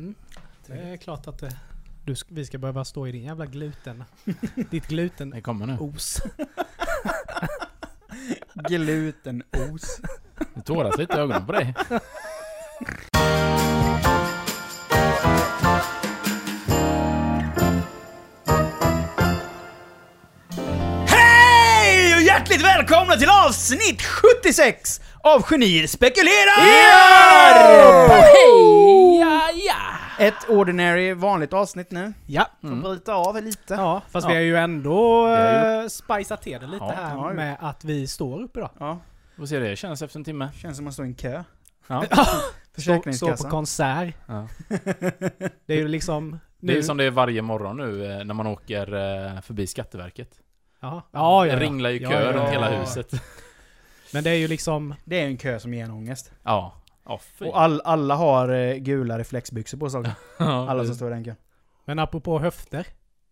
Mm. Det är klart att det, du, vi ska behöva stå i din jävla gluten. Ditt gluten Det kommer nu. os. Glutenos. Det tåras lite i ögonen på dig. Hej och hjärtligt välkomna till avsnitt 76 av Genier spekulerar! Hej! Ett ordinary vanligt avsnitt nu. Ja. Får Mm. bryta av lite. Ja, fast Ja. vi har ju ändå har uh, spicat till det lite Ja, här ja, med att vi står upp idag. Ja, Får se det känns efter en timme. känns som att man står i en kö. Ja. Stå, stå på Försäkringskassan. konsert. Ja. Det är ju liksom... Det är nu- som det är varje morgon nu eh, när man åker eh, förbi Skatteverket. Ja, ja, ja, Det ringlar ju kö ja, runt ja, hela huset. Men det är ju liksom... Det är en kö som ger en ångest. Ja. Fy. Och all, alla har eh, gula reflexbyxor på sig. Alla som står i den kön. Men apropå höfter.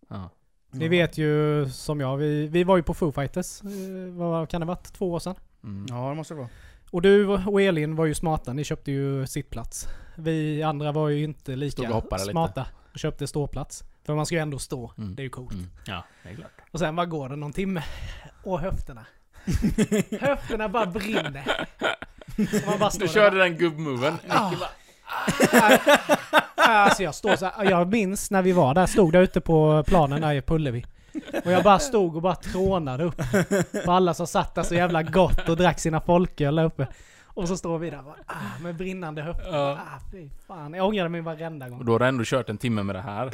Ja. Ni vet ju som jag, vi, vi var ju på Foo Fighters, eh, vad kan det varit? Två år sedan? Mm. Ja, det måste det vara. Och du och Elin var ju smarta, ni köpte ju sittplats. Vi andra var ju inte lika och hoppade lite. smarta och köpte ståplats. För man ska ju ändå stå, Mm. det är ju coolt. Mm. Ja, det är klart. Och sen vad går det någon timme? Och höfterna. höfterna bara brinner. Och man bara står Du där körde den gubbmoven. Ah. Alltså jag står så här, jag minns när vi var där, stod där ute på planen där i Pullevi. Och jag bara stod och bara trånade upp. På alla som satt där så jävla gott och drack sina folköl där uppe. Och så står vi där bara, ah, med brinnande höfter. Ja. Ah, fy fan. Jag ångrade mig varenda Och gång. då har du ändå kört en timme med det här.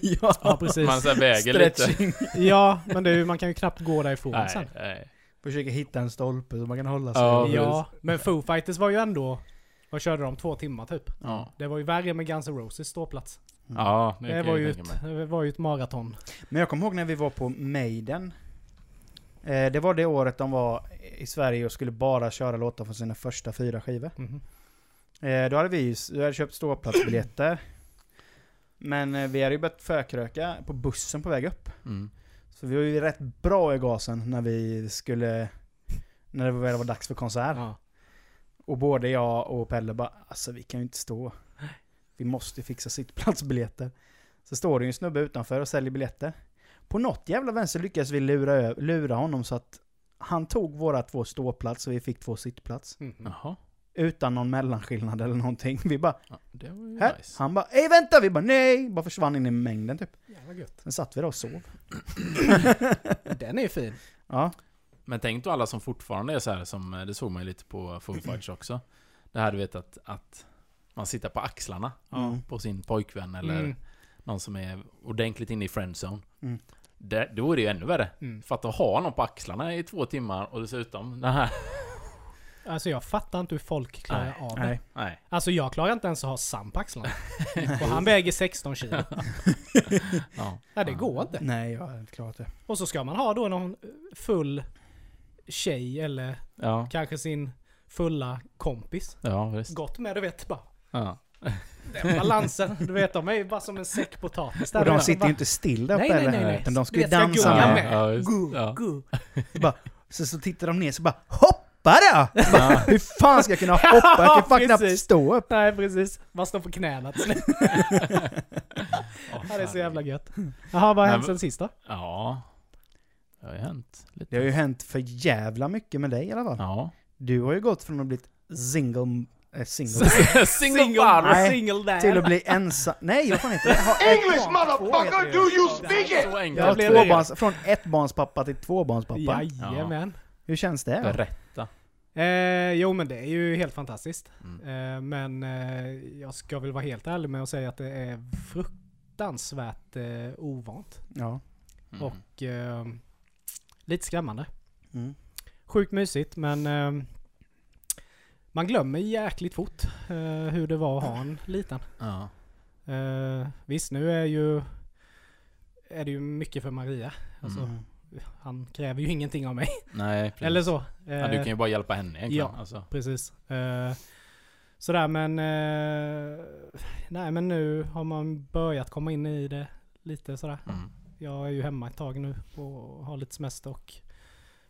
ja, Ja precis. Man så väger lite. stretching. Ja, men ju, man kan ju knappt gå därifrån Nej, sen. nej. Försöker hitta en stolpe så man kan hålla sig. Ja, Ja, men Foo Fighters var ju ändå, vad körde de? Två timmar typ. Ja. Det var ju värre med Guns N' Roses ståplats. Ja, det, Det var ju, ett, det var ju ett maraton. Men jag kommer ihåg när vi var på Maiden. Eh, det var det året de var i Sverige och skulle bara köra låtar från sina första fyra skivor. Eh, då hade vi ju hade köpt ståplatsbiljetter. Men eh, vi hade ju börjat förkröka på bussen på väg upp. Mm. Så vi var ju rätt bra i gasen när vi skulle... När det väl var dags för konsert. Ja. Och både jag och Pelle bara, alltså vi kan ju inte stå. Vi måste fixa sittplatsbiljetter. Så står det ju en snubbe utanför och säljer biljetter. På något jävla vänster lyckades vi lura, lura honom så att han tog våra två ståplats och vi fick två sittplats. Mhm. Jaha. Utan någon mellanskillnad eller någonting. Vi bara, Ja, det var ju här. nice. Han bara, ej vänta! Vi bara, nej! Bara försvann in i mängden typ. Jävla gött. Sen satt vi där och sov. Den är ju fin. Ja. Men tänk då alla som fortfarande är så här som, eh, det såg man ju lite på Foo Fighters också. Det här du vet att, att man sitter på axlarna Mm. på sin pojkvän eller Mm. någon som är ordentligt inne i friendzone. Mm. Det, då är det ju ännu värre. Mm. För att ha någon på axlarna i två timmar och dessutom den här... Alltså jag fattar inte hur folk klarar Nej, av det. Nej. Nej. Alltså jag klarar inte ens att ha Sam på axlarna. och han väger 16 kilo. Ja. Nej det går inte. Nej, jag har inte klarat det. Och så ska man ha då någon full tjej eller Ja, kanske sin fulla kompis. ja visst. Gott med du vet bara. Ja. Den balansen. Du vet de är ju bara som en säck potatis. där, Och de vet. sitter ju inte still där Nej, uppe nej, heller. nej, nej. Utan de ska ju ska dansa gunga med. med. Ja, just, Gu, ja. gu. Bara, så, så tittar de ner så bara Hoppa då! Bara, Hur fan ska jag kunna hoppa? Jag kan Ja, fan knappt stå upp. Nej precis. Man står på knäna till slut. Ja, det är så jävla gött. Jaha, vad har hänt sen sist då? Ja. Det har ju hänt lite. Det har ju hänt för jävla mycket med dig i alla fall. Ja. Du har ju gått från att bli single, äh, single Single father! Nej. single där. till att bli ensam. Nej, jag fan inte. Jag har ett English, heter motherfucker! det. Do you speak it? Jag blev det tvåbarns, från ettbarnspappa till tvåbarnspappa. Jajamän. Hur känns det? Berätta. Eh, jo men det är ju helt fantastiskt. Mm. Eh, men eh, jag ska väl vara helt ärlig med att säga att det är fruktansvärt eh, ovant. Ja. Mm. Och eh, lite skrämmande. Mm. Sjukt mysigt men eh, man glömmer jäkligt fort eh, hur det var att ha en liten. Ja. Eh, visst nu är ju är det ju mycket för Maria. Alltså, Mm. Han kräver ju ingenting av mig. Nej, precis. Eller så. Ja, du Eh, kan ju bara hjälpa henne egentligen. ja. Alltså. Precis. Eh, sådär men... eh, nej men nu har man börjat komma in i det lite sådär. Mm. Jag är ju hemma ett tag nu och har lite semester och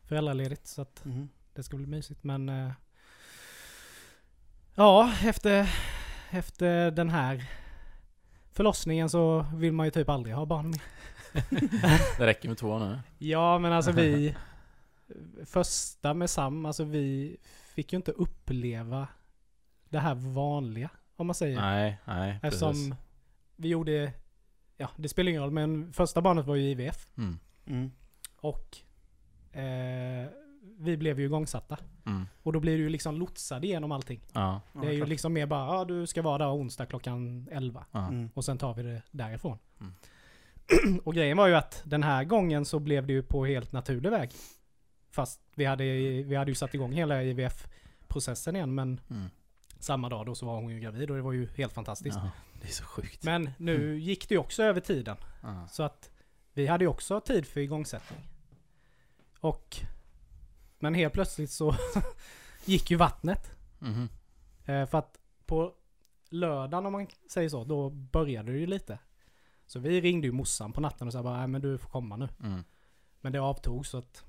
föräldraledigt så att Mm. det ska bli mysigt men... eh, ja, efter, efter den här förlossningen så vill man ju typ aldrig ha barn mer. Det räcker med två nu. Ja men alltså vi... Första med Sam, alltså vi fick ju inte uppleva det här vanliga. Om man säger. Nej, nej. Eftersom precis. vi gjorde... Ja, det spelar ingen roll men första barnet var ju IVF. Mm. Mm. Och eh, vi blev ju igångsatta. Mm. Och då blir du ju liksom lotsad igenom allting. Ja. Det är ju liksom mer bara, ja du ska vara där onsdag klockan 11. Ja. Mm. Och sen tar vi det därifrån. Mm. Och grejen var ju att den här gången så blev det ju på helt naturlig väg. Fast vi hade, vi hade ju satt igång hela IVF-processen igen men Mm. samma dag då så var hon ju gravid och det var ju helt fantastiskt. Ja. Det är så sjukt. Men nu gick det ju också över tiden. Ja. Så att vi hade ju också tid för igångsättning. Och... Men helt plötsligt så gick ju vattnet. Mhm. Eh, för att på lördagen om man säger så, då började det ju lite. Så vi ringde ju morsan på natten och sa bara, nej men du får komma nu. Mm. Men det avtog så att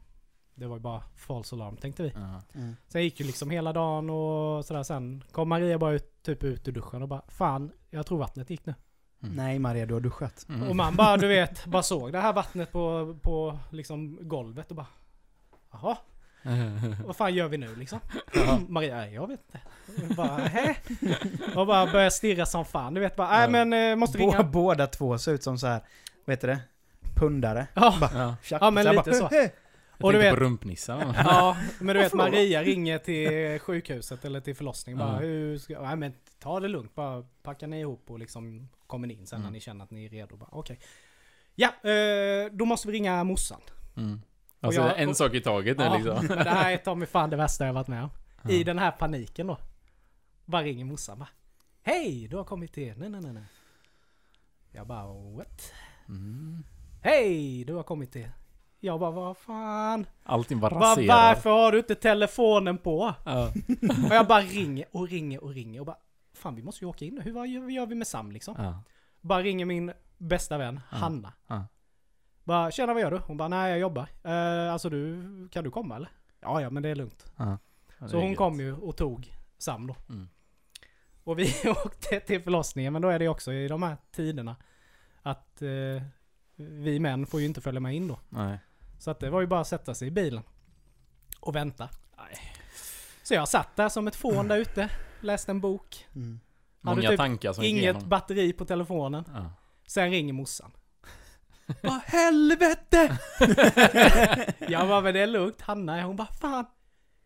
det var ju bara false alarm tänkte vi. Mm. Sen gick ju liksom hela dagen och sådär. Sen kom Maria bara ut, typ ut ur duschen och bara, fan jag tror vattnet gick nu. Mm. Nej Maria, du har duschat. Mm. Och man bara, du vet, bara såg det här vattnet på, på liksom golvet och bara Jaha, vad fan gör vi nu liksom? Ja. Maria, jag vet inte. Och bara, Hä? Och bara började stirra som fan. Du vet bara, nej Ja. men eh, måste Bå, ringa. båda två ser ut som så här, vet du det? Pundare. Ja, Ja. Ja, men Så lite så. Jag Och du vet- på rumpnissar. ja, men du vet? Maria ringer till sjukhuset eller till förlossning. Bara, Ja. hur ska, nej men ta det lugnt. Bara packa ni ihop och liksom kommer in sen när Mm. ni känner att ni är redo. Bara, Okej. Ja, eh, då måste vi ringa morsan. Mm. Alltså jag- en sak i taget nu Ja, liksom. men det här är ta mig fan det värsta jag varit med om. I Ja. den här paniken då. Bara ringer morsan bara. Hej, du har kommit till... Nej, nej, nej, nej. Jag bara what? Mm. Hej, du har kommit till... Jag bara vad fan? Allting Var, raserat. varför har du inte telefonen på? Ja. Och jag bara ringer och ringer och ringer och bara... Fan vi måste ju åka in nu. Hur gör, vi med Sam liksom? Ja. Bara ringer min bästa vän. Hanna. Bara tjena vad gör du? Hon bara nej jag jobbar. Eh, alltså du, kan du komma eller? Ja ja men det är lugnt. Ja. Det Så är hon gött. kom ju och tog Sam då. Mm. Och vi åkte till förlossningen, men då är det också i de här tiderna att eh, vi män får ju inte följa med in då. Nej. Så att det var ju bara att sätta sig i bilen och vänta. Så jag satt där som ett fån där ute, läste en bok, Mm. Hade Många typ tankar som gick inget igenom. batteri på telefonen. Ja. Sen ringer morsan. Vad helvete! jag bara, men det är lugnt. Hanna, hon bara, fan.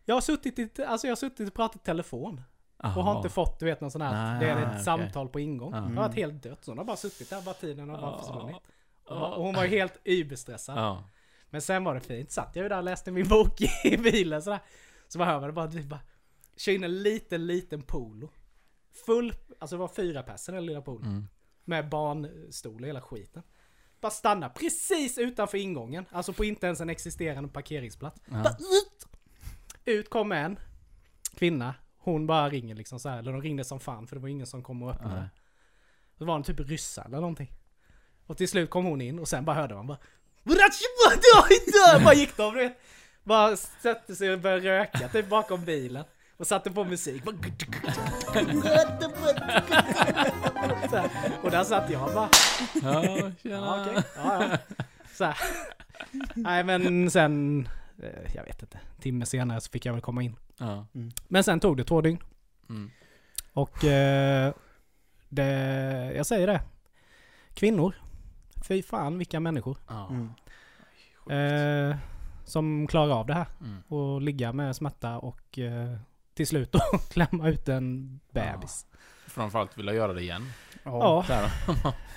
Jag har suttit, i, alltså jag har suttit och pratat i telefon. Och har inte fått, du vet, någon sån här, Nej, det är ett okej. samtal på ingång. Ja. Jag har varit helt dött. Så hon har bara suttit där, bara tiden har bara försvunnit. Och hon var- var ju helt überstressad. Ja. Men sen var det fint. Satt jag ju där och läste min bok i bilen sådär. Så man hör man det bara, du bara, kör in en liten, liten polo. Full, alltså det var fyra personer i den lilla polon. Mm. Med barnstol och hela skiten. Bara stanna precis utanför ingången. Alltså på inte ens en existerande parkeringsplats. Ja. Bara ut! Ut kom en kvinna. Hon bara ringer liksom så här. Eller de ringde som fan för det var ingen som kom och öppnade. Nej. Så var det typ ryssar eller någonting. Och till slut kom hon in och sen bara hörde man bara Bara gick de du vet. Bara satte sig och började röka typ bakom bilen. Och satte på musik. Och där satt jag bara. Ja, Ja, okej. Ja, ja. Så här. Nej men sen, eh, jag vet inte, timme senare så fick jag väl komma in. Ja. Men sen tog det två dygn. Mm. Och eh, det, jag säger det. Kvinnor. Fy fan vilka människor. Ja. Mm. Eh, som klarar av det här. Mm. Och ligga med smärta och eh, till slut då klämma ut en bebis. Framförallt vilja göra det igen. Ja,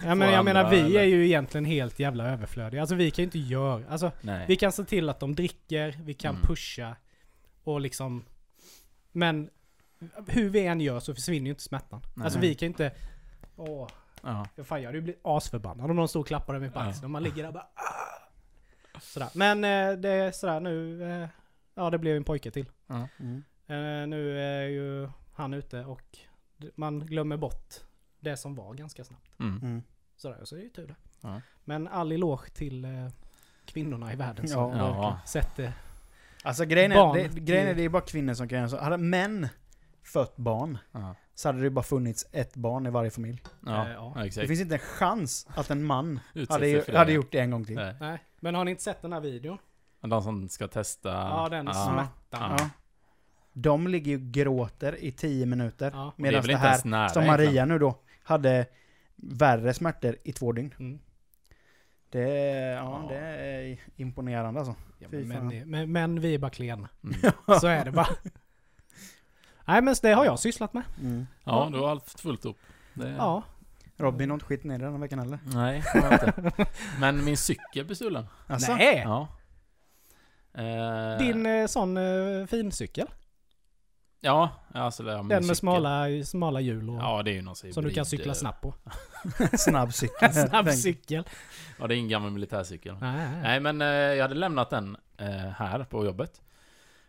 ja men jag menar vi eller? är ju egentligen helt jävla överflödiga. Alltså vi kan ju inte göra, alltså Nej. vi kan se till att de dricker, vi kan Mm. pusha och liksom Men hur vi än gör så försvinner ju inte smärtan. Nej. Alltså vi kan ju inte Åh, Ja. Ja, Fan jag hade ju blivit asförbannad om någon stod och klappade mig på Ja. axeln och man ligger där bara ah! Sådär. Men eh, det är sådär nu, eh, ja det blev en pojke till. Mm. Eh, nu är ju han ute och man glömmer bort det som var ganska snabbt. Mm. Mm. Sådär, så det är ju tur det. Ja. Men all eloge till eh, kvinnorna i världen som Ja, ja. sätter... Alltså grejen är, Barn det, grejen är det är bara kvinnor som kan göra så. Hade män fött barn. Ja, Så hade det bara funnits ett barn i varje familj. ja, Eh, ja. Det finns inte en chans att en man hade, det. hade gjort det en gång till. Nej. Nej. Men har ni inte sett den här videon? De som ska testa... Ja, den smärtan. Ja. De ligger ju gråter i 10 minuter. Ja. Det är Medan det, ens här, nära som egentligen. Maria nu då, hade värre smärtor i två dygn. Mm. Det är, ja, Ja. det är imponerande alltså. Ja, men, men, men, men vi är bara klena. Mm. Så är det bara. Nej men det har jag sysslat med. Mm. Ja, du har haft fullt upp. Det... Ja. Robin har inte skit ner den här veckan heller. Nej, det jag inte. Men min cykel blev stulen. Alltså, Nej! Ja. Din eh, sån eh, fincykel. Ja, alltså det min Den med cykel. smala, smala hjul och, Ja, det är ju någon som du kan cykla snabbt på. snabb cykel. Snabb cykel. Ja, det är en gammal militärcykel. Nej, nej. Nej, men eh, jag hade lämnat den eh, här på jobbet.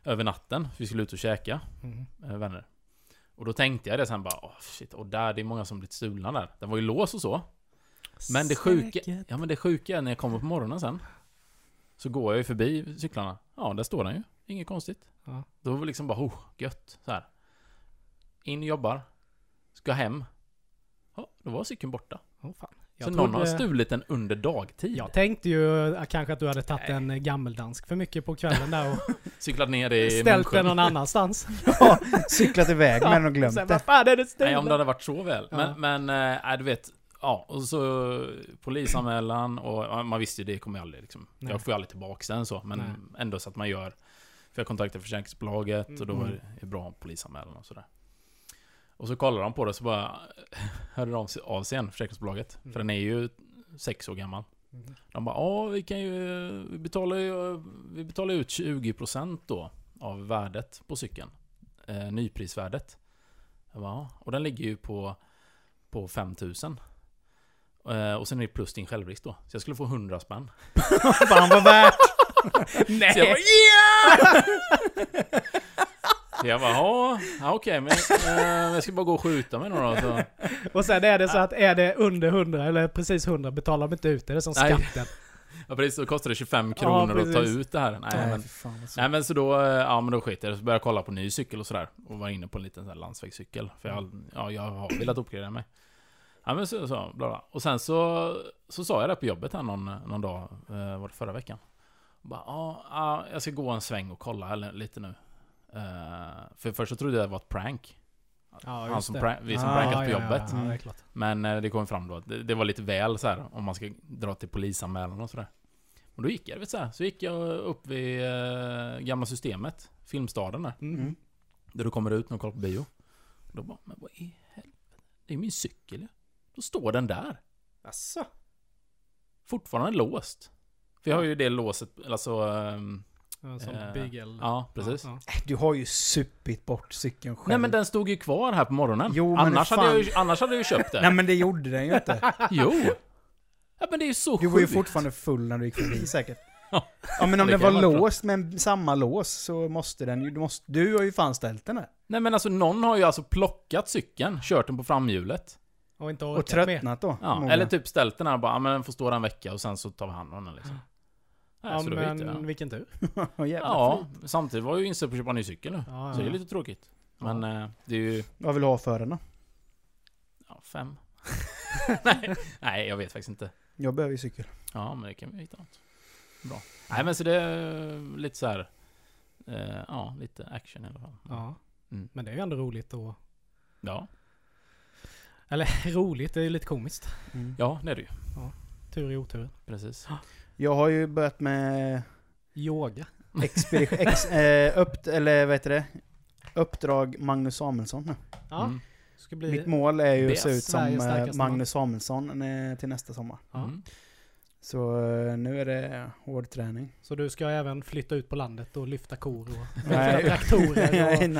Över natten. För vi skulle ut och käka, Mm. eh, vänner. Och då tänkte jag det sen bara, åh shit, och där, det är många som blivit stulna där. Den var ju lås och så. Men det sjuka, Säkert. ja men det sjuka är när jag kommer på morgonen sen. Så går jag ju förbi cyklarna. Ja, där står den ju. Inget konstigt. Ja. Då var det liksom bara, oh, gött. Så här. In jobbar. Ska hem. Ja, då var cykeln borta. Åh, fan. så Jag någon har trodde- stulit den under dagtid. Jag tänkte ju eh, kanske att du hade tagit en eh, gammeldansk för mycket på kvällen där och Cyklat ner i ställt den någon annanstans. Ja, cyklat iväg med den och glömt Sen, det. fan är det Nej, om det stulet? hade varit så väl. Ja. Men, men äh, nej, du vet. Ja, och så polisanmälan och ja, man visste ju det kommer jag aldrig liksom. Nej. Jag får ju aldrig tillbaka den så, men Nej. ändå så att man gör. För jag kontaktade försäkringsbolaget och då var Mm. det bra polisanmälan och sådär. Och så kollar de på det så bara hörde de av sig- av sig igen, försäkringsbolaget. Mm. För den är ju sex år gammal. Mm. De bara, ja vi kan ju, vi betalar ju, vi betalar ut 20% då av värdet på cykeln. Eh, nyprisvärdet. Jag bara, ja. Och den ligger ju på, på 5000. Eh, och sen är det plus din självrisk då. Så jag skulle få 100 spänn. Fan vad värt! Så jag bara, yeah! Så jag bara, ja, ja okej, men eh, jag ska bara gå och skjuta mig nu då. Så. Och sen är det så att är det under 100 eller precis 100 betalar de inte ut det. Det är som Nej. skatten. Ja precis, så kostar det 25 kronor att ta precis. ut det här. Nej, Nej, men, fan vad så. nej men så då, eh, ja men då skit jag. Så började jag kolla på ny cykel och sådär. Och var inne på en liten sån här landsvägscykel. För jag, ja, jag har velat uppgradera mig. Ja men så, så bla bla. Och sen så, så sa jag det på jobbet här någon, någon dag, eh, var det förra veckan. Bara, ja, ja, jag ska gå en sväng och kolla lite nu. Eh, för först så trodde jag det var ett prank. Ja, Han som prank, vi som Ah, prankat på ja, ja, jobbet. Ja, klart. Men eh, det kom fram då att det, det var lite väl så här om man ska dra till polisanmälan och sådär. Och då gick jag, vet så, här, så gick jag upp vid eh, gamla systemet, Filmstaden där. Mm. Mm. Där du kommer ut när du kollar på bio. Då bara, men vad i helvete? Det är min cykel. Då står den där. Asså? Fortfarande låst. Jag har ju det låset, alltså... Ja, Som Eh, bygel. ja, precis. Ja, Du har ju supit bort cykeln själv. Nej men den stod ju kvar här på morgonen. Jo, men annars, fan. hade jag ju, annars hade jag ju köpt Nej det. men det gjorde den ju inte. Jo! Ja men det är ju så Du var ju fortfarande full när du gick förbi säkert. Ja. Ja men om Det den var låst med samma lås så måste den ju... Du, måste, du har ju fan ställt den där. Nej men alltså någon har ju alltså plockat cykeln, kört den på framhjulet. Och inte Och orkat mer. tröttnat då. Ja, eller typ ställt den här och bara, ja men den får stå där en vecka och sen så tar vi hand om den liksom. Ja så då men gick det, ja. vilken tur. Ja, ja, samtidigt var jag ju inställd på att köpa en ny cykel nu. Ja, Så det är ja. lite tråkigt. Men eh, det är ju, Vad vill du ha för den då? ja, fem. nej, nej, jag vet faktiskt inte. Jag behöver ju cykel. Ja, men det kan vi hitta något. Bra. Nej men så det är lite så här. Eh, ja, lite action i alla fall. Ja. Mm. Men det är ju ändå roligt och... Ja, Eller roligt, det är ju lite komiskt. ja det är det ju. Tur i otur. Precis. Jag har ju börjat med Yoga. expedition... ex, eh, upp, eller vad heter det? Uppdrag Magnus Samuelsson nu. Ja. Mm. Ska bli... Mitt mål är ju att se ut som eh. Magnus Samuelsson eh, till nästa sommar. Mm. Så eh, nu är det hård träning. Så du ska även flytta ut på landet och lyfta kor och Nej. lyfta traktorer nej, och...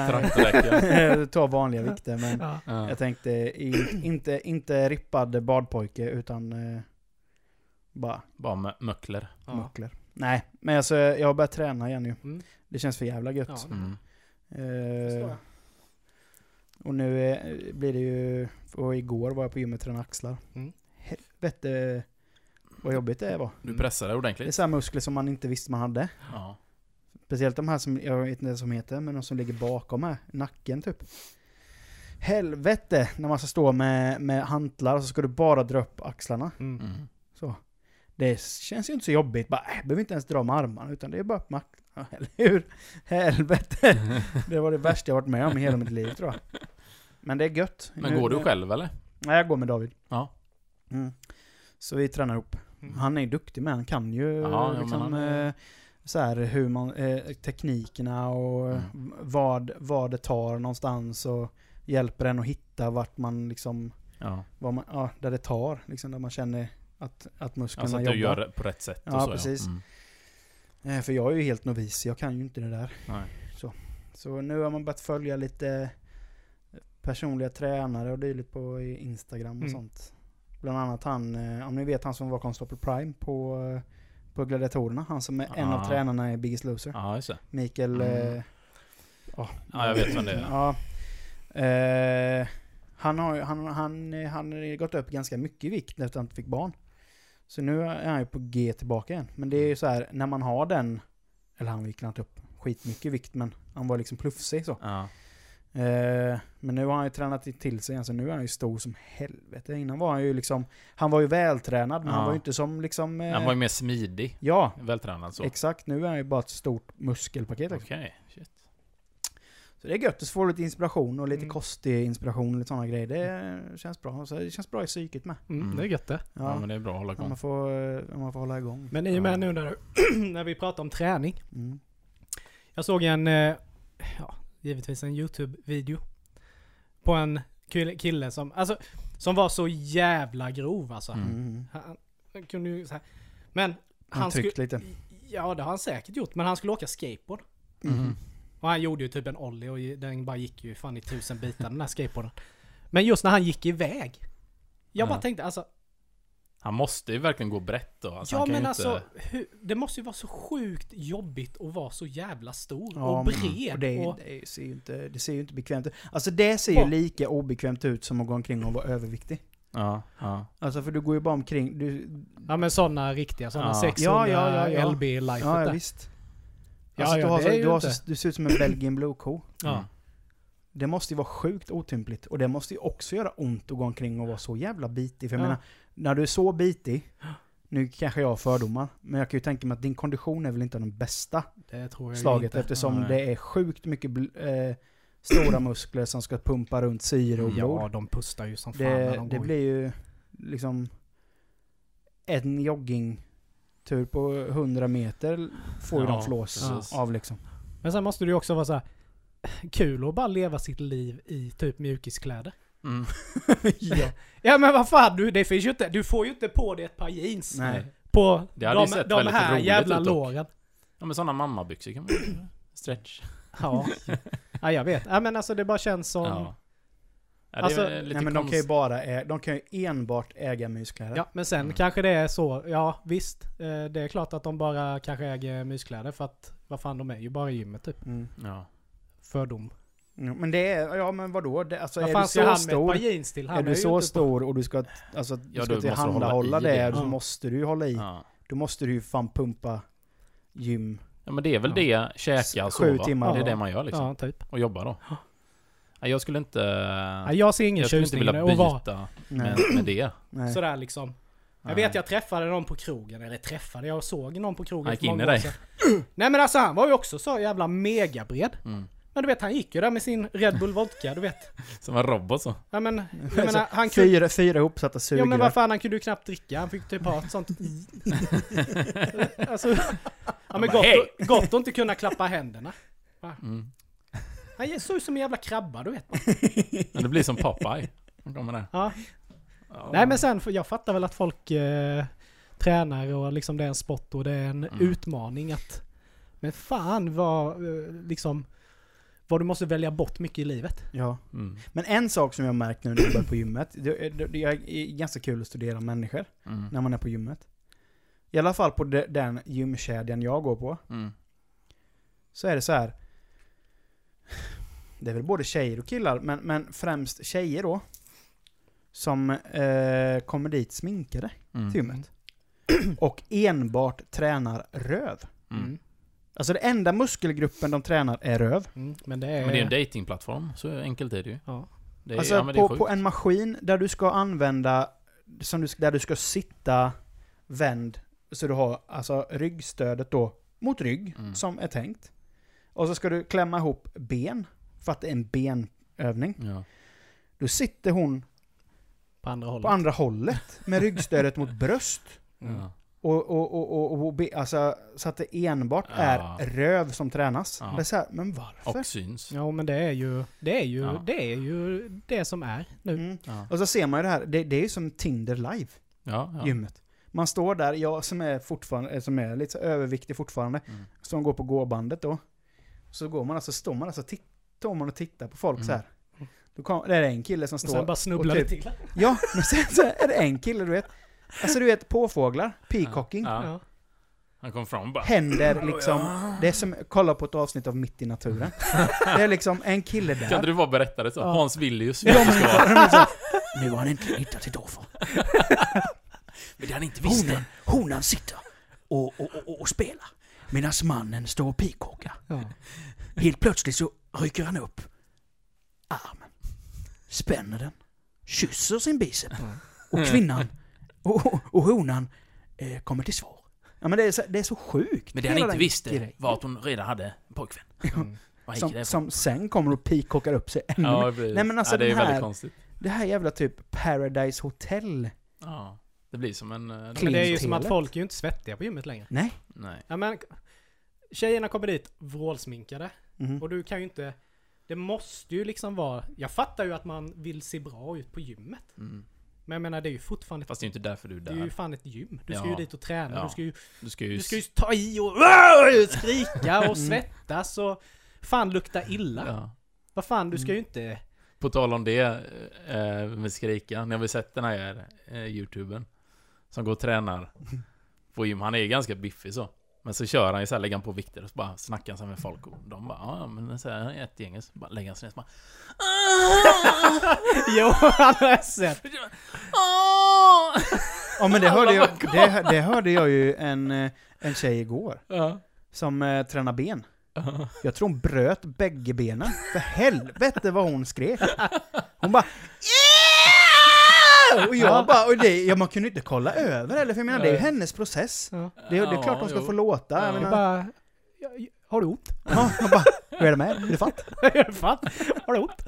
nej. Ta vanliga vikter men Ja. Ja. jag tänkte inte, inte rippad badpojke utan bara Bara mö- möckler. Ja. muckler. Nej, men alltså jag har börjat träna igen ju. Mm. Det känns för jävla gött. Ja. Mm. Eh, och nu är, blir det ju, och igår var jag på gymmet och tränade axlar. Mm. Helvete vad jobbigt det var. Du pressar det Det är ordentligt. så här muskler som man inte visste man hade. Ja. Speciellt de här som, jag vet inte vad som heter, men de som ligger bakom här, nacken typ. Helvete när man ska stå med, med hantlar och så ska du bara dra upp axlarna. Mm. Det känns ju inte så jobbigt. Bara, äh, behöver inte ens dra med armarna utan det är bara axlarna. Eller hur? Helvete! Det var det värsta jag varit med om i hela mitt liv tror jag. Men det är gött. Men Nu- går du själv eller? Nej, jag går med David. Ja. Mm. Så vi tränar ihop. Mm. Han är ju duktig med, han kan ju Ja, liksom, han eh, så här hur man, eh, teknikerna och Mm. vad, vad det tar någonstans och hjälper en att hitta vart man liksom, Ja. man, ja, där det tar, liksom där man känner att, att musklerna Alltså att jobbar. du gör det på rätt sätt Ja, så precis. Ja. Mm. Eh, För jag är ju helt novis, jag kan ju inte det där. Nej. Så nu har man börjat följa lite personliga tränare och dylikt på Instagram och Mm. sånt. Bland annat han, eh, om ni vet han som var Constable Prime på, på Gladiatorerna. Han som är en av Ah. tränarna i Biggest Loser. Det. Mikael... Mm. Eh, ja, Ja, jag vet vem det är. Ja. Eh, han, har, han, han, han har gått upp ganska mycket i vikt efter att han fick barn. Så nu är han ju på G tillbaka igen. Men det är ju så här, när man har den... Eller han gick inte upp skitmycket i vikt, men han var liksom plufsig så. Ja. Eh, men nu har han ju tränat till sig igen, så nu är han ju stor som helvete. Innan var han ju liksom... Han var ju vältränad, men han Ja. var ju inte som liksom... Eh, Han var ju mer smidig. Ja, Vältränad så. exakt. Nu är han ju bara ett stort muskelpaket. Okej, Liksom. shit. Så det är gött att få lite inspiration och lite Mm. kostig inspiration och lite sådana grejer. Det känns bra. Så det känns bra i psyket med. Mm, Mm. det är gött det. Ja, Ja, men det är bra att hålla om, igång. man får, om man får hålla igång. Men i och med Ja. nu när, när vi pratar om träning. Mm. Jag såg en, eh, ja, givetvis en YouTube-video. På en kille, som, alltså, som var så jävla grov alltså. Mm. Mm. Han, han kunde ju så här. Men Han, han skulle, tryckt lite. ja det har han säkert gjort, men han skulle åka skateboard. Mm. Och han gjorde ju typ en ollie och den bara gick ju fan i tusen bitar den här skateboarden. Men just när han gick iväg. Jag bara Ja. tänkte alltså, Han måste ju verkligen gå brett då. Alltså, ja han kan men ju alltså, inte... hur, det måste ju vara så sjukt jobbigt att vara så jävla stor Ja, och bred. Och det, och, det, ser ju inte, det ser ju inte bekvämt ut. Alltså det ser ju Ja. lika obekvämt ut som att gå omkring och vara överviktig. Ja, ja. Alltså för du går ju bara omkring, du... ja men sådana riktiga, sådana Ja. 600 Ja, ja, ja, ja. LB-life Ja, ja där. visst. Ja, Alltså, ja, du, har det så, är du, har inte- du ser ut som en Belgian Blue-ko. Ja. Mm. Det måste ju vara sjukt otympligt. Och det måste ju också göra ont att gå omkring och vara så jävla bitig. För jag Ja. menar, när du är så bitig, nu kanske jag har fördomar, men jag kan ju tänka mig att din kondition är väl inte den bästa Det tror jag slaget inte. eftersom Nej. det är sjukt mycket bl- eh, stora muskler som ska pumpa runt syre och blod. Ja, de pustar ju som fan när det de det går. blir ju liksom en joggingtur på 100 meter får ju Ja, de flås precis. av liksom. Men sen måste det ju också vara så här kul att bara leva sitt liv i typ mjukiskläder. Mm. ja. Ja men vad fan, du, det finns ju inte, du får ju inte på dig ett par jeans Nej. på Det hade de, sett de här jävla låren. Ja men sådana mammabyxor kan man ju Stretch. Ja. ja, jag vet. Ja men alltså det bara känns som... Ja. Ja, det Alltså, är lite Nej men de kan ju bara de kan ju enbart äga myskläder. Ja, men sen Mm. kanske det är så. Ja, visst. Eh, Det är klart att de bara kanske äger myskläder för att, vad fan, de är ju bara i gymmet typ. Mm. Ja. Fördom. Ja, men det är, ja men vadå? Det, alltså Vad är fan du ska så stor, jeans till? Han är du så stor och du ska, alltså, du Ja, ska tillhandahålla det, det. så måste du ju hålla i. Ja. Då måste du ju fan pumpa gym. ja men det är väl Ja. det, käka och Sju sova. timmar Det är det man gör liksom. Ja, typ. Och jobba då. Ja, jag skulle inte... Ja, jag ser ingen jag skulle inte vilja byta med, med det. Nej. sådär liksom. Jag vet jag träffade någon på krogen, eller träffade, jag såg någon på krogen Han gick in i dig. Nej men alltså han var ju också så jävla megabred. Mm. Men du vet han gick ju där med sin Red Bull vodka, du vet. Som en robot så. Ja men, jag menar, han kunde... fyra, fyra ihopsatta Ja sugrör. men vad fan, han kunde ju knappt dricka. Han fick typ ha ett sånt Alltså... Ja men gott, gott att inte kunna klappa händerna. Mm. Han såg ut som en jävla krabba, du vet. Men det blir som Popeye. Han kommer där. Ja. Ja. Nej men sen, jag fattar väl att folk eh, tränar och liksom det är en sport och det är en Mm. utmaning att... Men fan vad, eh, liksom... Vad du måste välja bort mycket i livet. Ja. Mm. Men en sak som jag har märkt nu när jag börjar på gymmet, det, det, det är ganska kul att studera människor Mm. när man är på gymmet. I alla fall på de, den gymkedjan jag går på, Mm. så är det så här. Det är väl både tjejer och killar, men, men främst tjejer då. Som eh, kommer dit sminkade Mm. till gymmet. Och enbart tränar röv. Mm. Alltså det enda muskelgruppen de tränar är röv. Mm. Men det är... Men det är en datingplattform, så enkelt är det ju. Ja. Det är, Alltså ja, men det är på, på en maskin där du ska använda, som du, där du ska sitta vänd, så du har alltså ryggstödet då mot rygg, Mm. som är tänkt. Och så ska du klämma ihop ben, för att det är en benövning. Ja. Då sitter hon På andra hållet. på andra hållet med ryggstödet mot bröst. Ja. Och, och, och, och, och be, alltså, så att det enbart Ja. är röv som tränas. Ja. Det är så här, men varför? Och syns. Ja men det är ju, det är ju, Ja. det är ju det som är nu. Mm. Ja. Och så ser man ju det här, det, det är ju som Tinder live, Ja, ja. gymmet. Man står där, jag som är fortfarande, eh, som är lite överviktig fortfarande, Mm. som går på gåbandet då. Så går man alltså, står man alltså, titt- står man och tittar på folk Mm. så här. Då kom, det är en kille som Och står... sen bara snubblar och typ- till. Ja, men sen så är det en kille du vet. Alltså du vet, påfåglar, peacocking. Ja. Ja. Han kom fram bara. Händer liksom, det är som, kolla på ett avsnitt av Mitt i naturen. Det är liksom en kille där. Kan inte du bara berätta det så? Ja. Hans Villius. Ja, Nu har han inte hittat till Dorfer. men det han inte Honan, honan sitter och, och, och, och spelar. Medan mannen står och pikåkar. Ja. Helt plötsligt så rycker han upp armen. Spänner den. Kysser sin bicep. Och kvinnan och, och, honan eh, kommer till svar. Ja men det är så, det är så sjukt. Men det han inte visste grejen. var att hon redan hade en pojkvän. Mm. Som, som sen kommer och pikåkar upp sig ännu. Ja. Nej, men alltså ja, det är väldigt här- konstigt. Det här jävla typ Paradise Hotel. Ja. Det blir som en... eh, Men det är ju som att folk är ju inte svettiga på gymmet längre. Nej. Nej. Ja men, tjejerna kommer dit vrålsminkade. Mhm. Och du kan ju inte... Det måste ju liksom vara... Jag fattar ju att man vill se bra ut på gymmet. Mm. Men jag menar det är ju fortfarande... Fast det är ju inte därför du är det är ju där. fan ett gym. Du ska Ja. ju dit och träna. Ja. Du ska ju, Du ska ju... du ska ju ta i och skrika och Mm. svettas och fan lukta illa. Ja. Vad fan, du ska Mm. ju inte... På tal om det eh, med skrika. Ni har väl sett den här eh, youtubern? Som går och tränar på gym. Han är ganska biffig så. Men så kör han ju såhär, lägger han på vikter och så bara snackar han så med folk och de bara ja men så här, ett gäng så bara lägger han sig ner så bara jo, han har jag sett. Ja men det hörde, jag, det, det hörde jag ju en, eh, en tjej igår. Ja. Som eh, tränar ben. Ja. Jag tror hon bröt bägge benen. För helvete vad hon skrek. Hon bara Och jag bara, och det, ja, man kunde inte kolla över eller för jag menar det är ju hennes process. Ja. Det, är- det är klart hon ska jo. få låta. Jag Ja. Det är menar, bara... Ja, Har du ont? ja, jag bara, hur är det med er? Är du fatt? Fan, har du ont?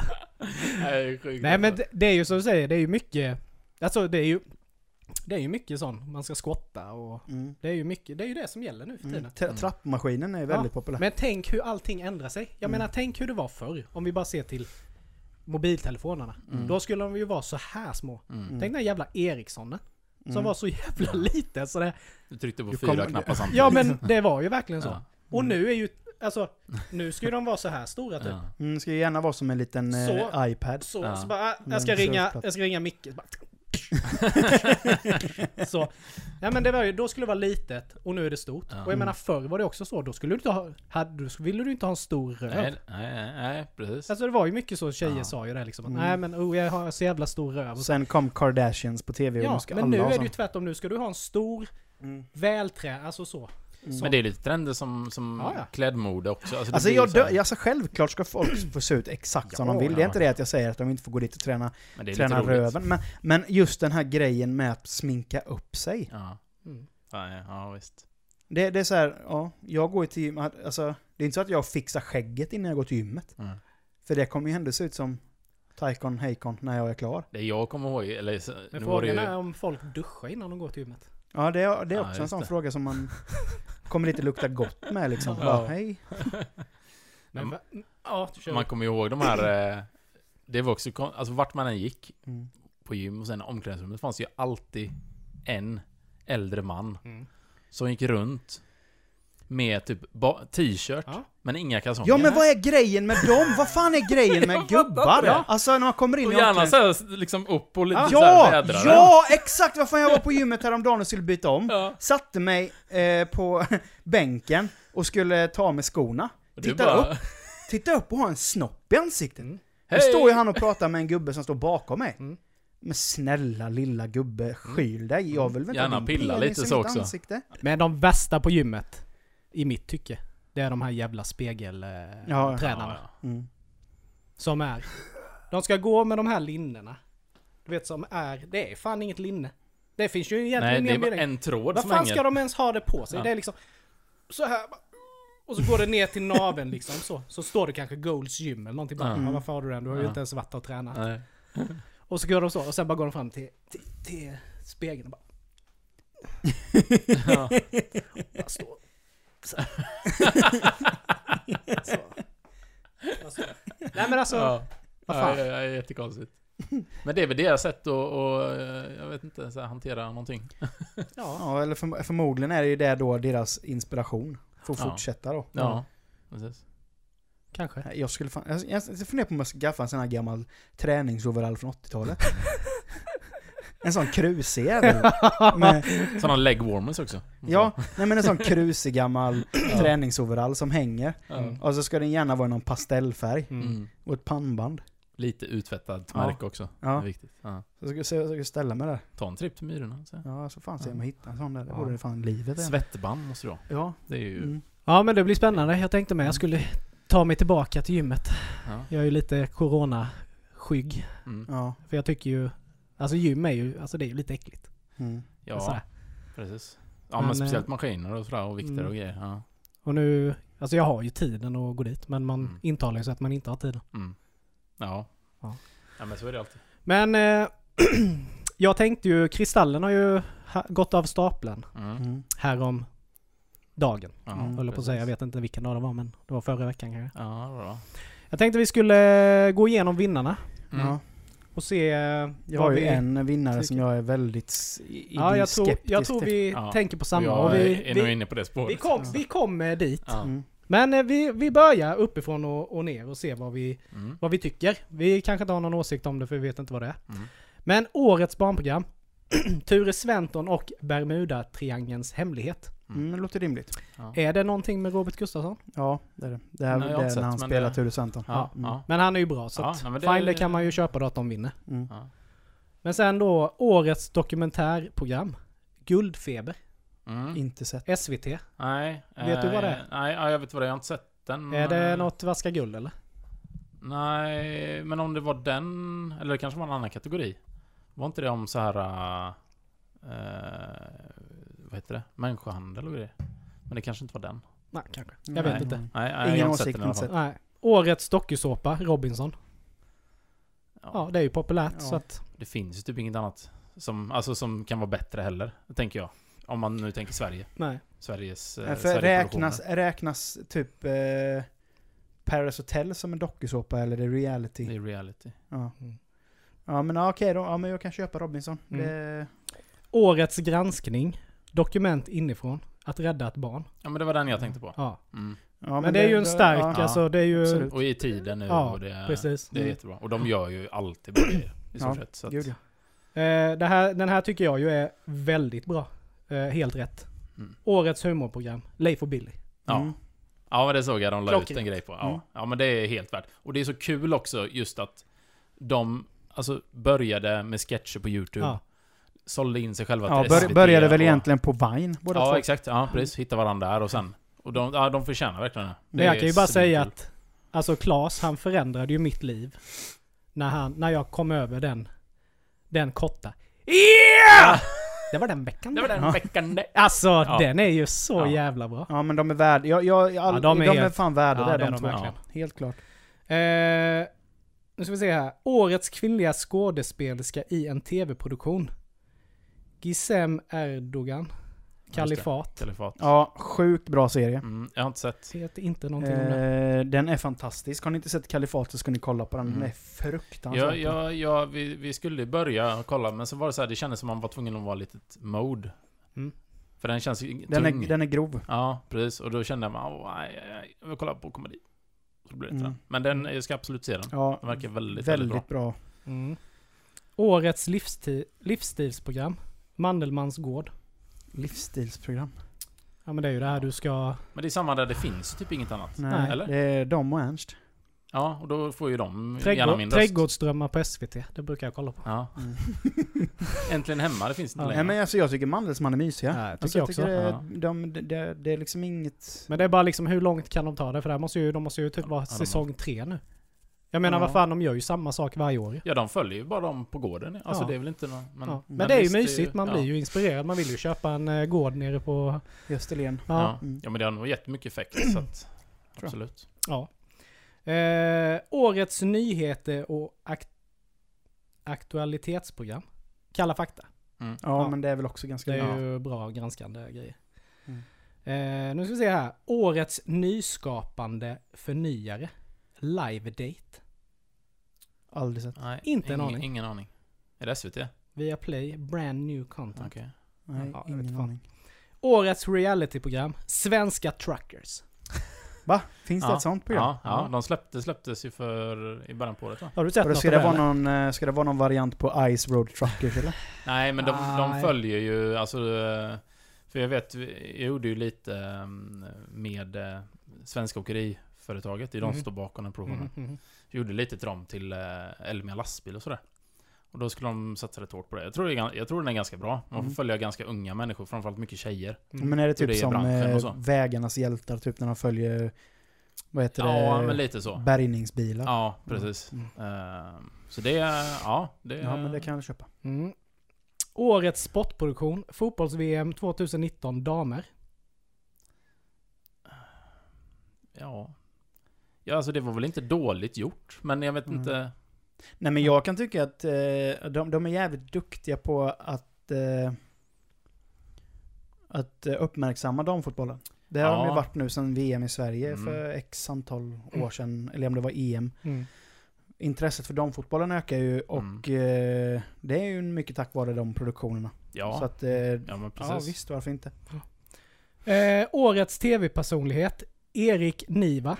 Nej, Nej men alltså. det, det är ju som du säger, det är ju mycket... Alltså det är ju... Det är ju mycket sånt. Man ska skotta och... Mm. Det är ju mycket, det är ju det som gäller nu för tiden. Mm. Tra- Trappmaskinen är ju väldigt populär. Men tänk hur allting ändrar sig. Jag Mm. menar, tänk hur det var förr. Om vi bara ser till mobiltelefonerna. Mm. Då skulle de ju vara så här små. Mm. Mm. Tänk den jävla Ericssonen. Som Mm. var så jävla liten så det... Du tryckte på Du fyra kommer- knappar samtidigt. Ja men det var ju verkligen så. Ja. Och nu är ju... Alltså, nu ska ju de vara så här stora typ. Ja. Mm, ska ju gärna vara som en liten eh, Så. iPad. Så, Ja. så bara, ah, jag ska Mm, ringa, jag ska ringa Micke. Bara- så. Ja men det var ju, då skulle det vara litet och nu är det stort. Ja. Och jag menar förr var det också så, då skulle du inte ha, hade, då ville du inte ha en stor röv. Nej, nej, nej, precis. Alltså det var ju mycket så tjejer Ja. sa ju det liksom. Att, Mm. Nej men oh, jag har så jävla stor röv. Sen kom Kardashians på tv och ja, nu ska men alla nu är det ju tvärtom. Nu ska du ha en stor, Mm. vältränad, alltså så. Mm. Men det är lite trender som, som Ja, ja. klädmode också. Alltså, Alltså jag dö, alltså självklart ska folk få se ut exakt som Ja, de vill. Det är ja. inte det att jag säger att de inte får gå dit och träna, träna röven. Men, men just den här grejen med att sminka upp sig. Ja. Mm. Ja, ja, ja, visst. Det, det är så här, ja, jag går ju till gym, alltså, det är inte så att jag fixar skägget innan jag går till gymmet. Mm. För det kommer ju ändå se ut som Taikon Heikon när jag är klar. Det jag kommer ihåg, eller Men frågan ju... är om folk duschar innan de går till gymmet. Ja, det är, det är Ja, också en just sån det. fråga som man kommer lite lukta gott med liksom. Ja. Bara, hej. Men, va- ja, kör. Man kommer ihåg de här... eh, Det var också Alltså vart man än gick Mm. på gym och sen omklädningsrummet fanns ju alltid en äldre man Mm. som gick runt med typ t-shirt, Ja. men inga kalsonger. Ja men vad är grejen med dem? Vad fan är grejen med gubbar? det. Alltså när man kommer in Och i gärna såhär liksom upp och lite Ja, såhär vädra den. ja, exakt! Vad fan jag var på gymmet häromdagen och skulle byta om. Ja. Satte mig eh, på bänken och skulle ta med skorna. Titta bara, upp. Titta upp och ha en snopp i ansiktet. Mm. Då Hej! står ju han och pratar med en gubbe som står bakom mig. Mm. Men snälla lilla gubbe, skyl dig. Jag vill väl inte Gärna pilla lite så också. Ansikte. Men de värsta på gymmet, i mitt tycke, det är de här jävla spegeltränarna. Ja. tränarna. Ja, Mm. Som är De ska gå med de här linnena. Du vet som är, det är fan inget linne. Det finns ju egentligen Nej, det är bara mening. en tråd Vad som fan hänger. ska de ens ha det på sig? Ja. Det är liksom så här. Och så går det ner till naveln liksom så. Så står det kanske Golds gym eller någonting bara. Mm. Ja, varför har du den? Du har ju Ja. inte ens varit och tränat. Nej. Och så går de så och sen bara går de fram till, till, till spegeln och bara, Ja. bara står så så. Och så. Nej men alltså, Ja. vad Ja, fan. ja, ja, jättekonstigt. Men det är väl deras sätt att, att eh, jag vet inte, så här, hantera någonting. Ja. Ja, eller för, förmodligen är det ju det då deras inspiration. För att Ja. fortsätta då. Ja, precis. Kanske. Nej, Jag skulle fan, jag, jag, jag funderar på om jag ska skaffa en sån här gammal träningsoverall från 80-talet. en sån krusig jävel. Med, Sådana leg warmers också. ja, nej men en sån krusig gammal träningsoverall som hänger. Ja. Och så ska den gärna vara i någon pastellfärg. Mm. Mm. Och ett pannband. Lite utvättat Ja. märke också. Det Ja. är viktigt. Ja. Så ska, så, så ska jag ställa mig där. Ta en tripp till Myrorna. Så. Ja, så fan se om Ja. jag hittar en sån där. Det Ja. vore det fan livet. Svettband måste du ha. Ja. Det är ju... Mm. Ja men det blir spännande. Jag tänkte med jag skulle ta mig tillbaka till gymmet. Ja. Jag är ju lite corona-skygg. Mm. Ja. För jag tycker ju, alltså gym är ju, alltså det är ju lite äckligt. Mm. Ja, Sådär. precis. Ja, men, Men, speciellt maskiner och sådär och vikter mm. och grejer. Ja. Och nu, alltså jag har ju tiden att gå dit men man Mm. intalar ju så att man inte har tiden. Mm. Ja. Ja. ja. men så är det alltid. Men eh, jag tänkte ju, Kristallen har ju gått av stapeln Mm. Mm. här om dagen. Ja, Mm. Höll jag på att säga, jag vet inte vilken dag det var men det var förra veckan kanske. Ja, bra. Jag tänkte vi skulle gå igenom vinnarna Mm. Och se eh, Jag har ju vi... en vinnare som tycker. jag är väldigt Ja, jag tror, skeptisk jag tror vi Ja. tänker på samma. jag Och vi, är nog vi, inne på det spåret. vi, kom, vi kom eh, dit. Ja. Mm. Men eh, vi, vi börjar uppifrån och, och ner och ser vad vi, Mm. vad vi tycker. Vi kanske inte har någon åsikt om det för vi vet inte vad det är. Mm. Men årets barnprogram. Ture Sventon och Bermuda-triangelns hemlighet. Mm, det låter rimligt. Ja. Är det någonting med Robert Gustafsson? Ja, det är det. Det, här, Nej, det har är inte när han sett, spelar det- Ture Sventon. Ja, Mm. ja. Men han är ju bra så Ja, att nej, det- fine, det kan man ju köpa då att de vinner. Mm. Ja. Men sen då årets dokumentärprogram. Guldfeber. Mm. Inte sett. SVT. Nej. Vet du vad det är? eh, Nej, ja, jag vet vad det är. Jag har inte sett den. Är det Eh, något Vaska Guld eller? Nej, men om det var den, eller det kanske var en annan kategori. Var inte det om så här... eh, vad heter det? Människohandel och grejer? Men det kanske inte var den. Nej, kanske. Jag Nej. vet inte. Nej, nej Ingen jag har inte åsikt, sett den i alla inte fall. sett. Nej. Årets dokusåpa, Robinson. Ja, Ja, det är ju populärt Ja. så att... Det finns ju typ inget annat som, alltså, som kan vara bättre heller, tänker jag. Om man nu tänker Sverige. Nej. Sveriges... Eh, För räknas, räknas typ eh, Paris Hotel som en dokusåpa eller är det reality? Det är reality. Ja. Mm. Ja men ja, okej då. Ja men jag kan köpa Robinson. Mm. Det, Årets granskning. Dokument inifrån. Att rädda ett barn. Ja men det var den jag tänkte på. Ja. Mm. ja, Men, det är ju en stark, ja, alltså det är ju... absolut. Och i tiden nu Ja, och det, precis. det är Mm. jättebra. Och de gör ju alltid bra grejer. I stort Ja, sett. Så att, Gud, ja. Eh, det här, den här tycker jag ju är väldigt bra. Eh, helt rätt. Mm. Årets humorprogram. Leif och Billy. Ja. Mm. Ja men det såg jag de la ut en grej på. Ja. Mm. ja men det är helt värt. Och det är så kul också just att de alltså, började med sketcher på YouTube. Ja. Sålde in sig själva Ja, till bör, SVT började väl och- egentligen på Vine båda Ja två. exakt, ja precis. Hitta varandra där och sen. Och de, ja, de förtjänar verkligen det. Men jag kan ju bara säga svinkul. att Alltså Klas, han förändrade ju mitt liv. När, han, när jag kom över den Den korta Yeah! Det var den veckan Det var den Ja. veckan. Alltså Ja. den är ju så Ja. jävla bra. Ja men de är värda, jag, Ja, de, de är, är de är fan värda Ja, det, det är de de två. verkligen. Helt klart. Eh, nu ska vi se här. Årets kvinnliga skådespelerska i en tv-produktion. Gizem Erdogan. Kalifat. Kalifat. Ja, sjukt bra serie. Mm, jag har inte sett. Vet inte någonting om det. Eh, den är fantastisk. Har ni inte sett Kalifat så ska ni kolla på den. Den Mm. är fruktansvärt Ja, ja, ja vi, vi skulle börja kolla, men så var det så här, det kändes som man var tvungen att vara lite mode. Mm. För den känns Den tung. är, den är grov. Ja, precis. Och då kände man, nej, nej, jag vill kolla på komedi. Så blev det Mm. Men den, jag ska absolut se den. Ja, Den verkar väldigt, väldigt, väldigt bra. bra. Mm. Årets livsti- livsstilsprogram. Mandelmans gård. Livsstilsprogram. Ja men det är ju det här du ska... Men det är samma där, det finns typ inget annat. Nej, Eller? det är de och Ernst. Ja, och då får ju de gärna Trädgård, min röst. trädgårdsdrömmar på SVT. Det brukar jag kolla på. Ja. Mm. Äntligen hemma, det finns inte Ja. längre. Nej men alltså jag tycker Mandelsman är mysiga. Ja, jag tycker alltså, jag också. tycker det, de, det, det, det är liksom inget... Men det är bara liksom hur långt kan de ta det? För det måste ju, de måste ju typ vara säsong tre nu. Jag menar Ja. vad fan, de gör ju samma sak varje år. Ja, de följer ju bara dem på gården. Alltså Ja. det är väl inte någon... Men, ja. Men, det är ju mysigt, man ja. blir ju inspirerad. Man vill ju köpa en eh, gård nere på... Österlen. Ja. Ja. Mm. ja, men det har nog jättemycket effekt. Så att, jag. absolut. ja. Eh, årets nyheter och akt- aktualitetsprogram. Kalla fakta. Mm. Ja, Ja. men det är väl också ganska Det bra. är ju bra granskande grejer. Mm. Eh, nu ska vi se här. Årets nyskapande förnyare. Live Date. Aldrig sett. Nej, Inte en ingen, aning. Ingen aning. Är det SVT? Via Play, brand new content. Okej. Nej, Ja, ingen aning. Årets realityprogram. Svenska Truckers. Va? Finns det Ja. ett sånt program? Ja, ja, de släppte, släpptes ju för i början på året va? Har du sett något ska, det vara någon, eh, ska det vara någon variant på Ice Road Truckers eller? Nej, men de, de följer ju, alltså... eh, För jag vet, jag gjorde ju lite eh, med eh, Svenska Åkeriföretaget. Det är de som Mhm. står bakom den produktionen. Mhm, mhm. Jag gjorde lite till dem till Elmia lastbil och sådär. Och då skulle de satsa rätt hårt på det. Jag tror, det är, jag tror den är ganska bra. Man får Mm. följa ganska unga människor, framförallt mycket tjejer. Mm. Men är det typ det är som eh. Vägarnas hjältar, typ när de följer, vad heter det? Ja, men lite så. Bärgningsbilar. Ja, precis. Mm. Eh, så det är, ja, det. Ja, men det kan jag köpa. Mm. Årets sportproduktion. Fotbolls-VM 2019 damer. Ja. Ja, alltså det var väl inte dåligt gjort, men jag vet Mm. inte... Nej men jag kan tycka att eh, de, de är jävligt duktiga på att eh, att uppmärksamma damfotbollen. Det har Ja. de ju varit nu sedan VM i Sverige Mm. för x antal år sedan, eller om det var EM. Mm. Intresset för damfotbollen ökar ju och eh, det är ju mycket tack vare de produktionerna. Ja, Så att, eh, ja men ja precis. visst, varför inte? Eh, årets tv-personlighet. Erik Niva.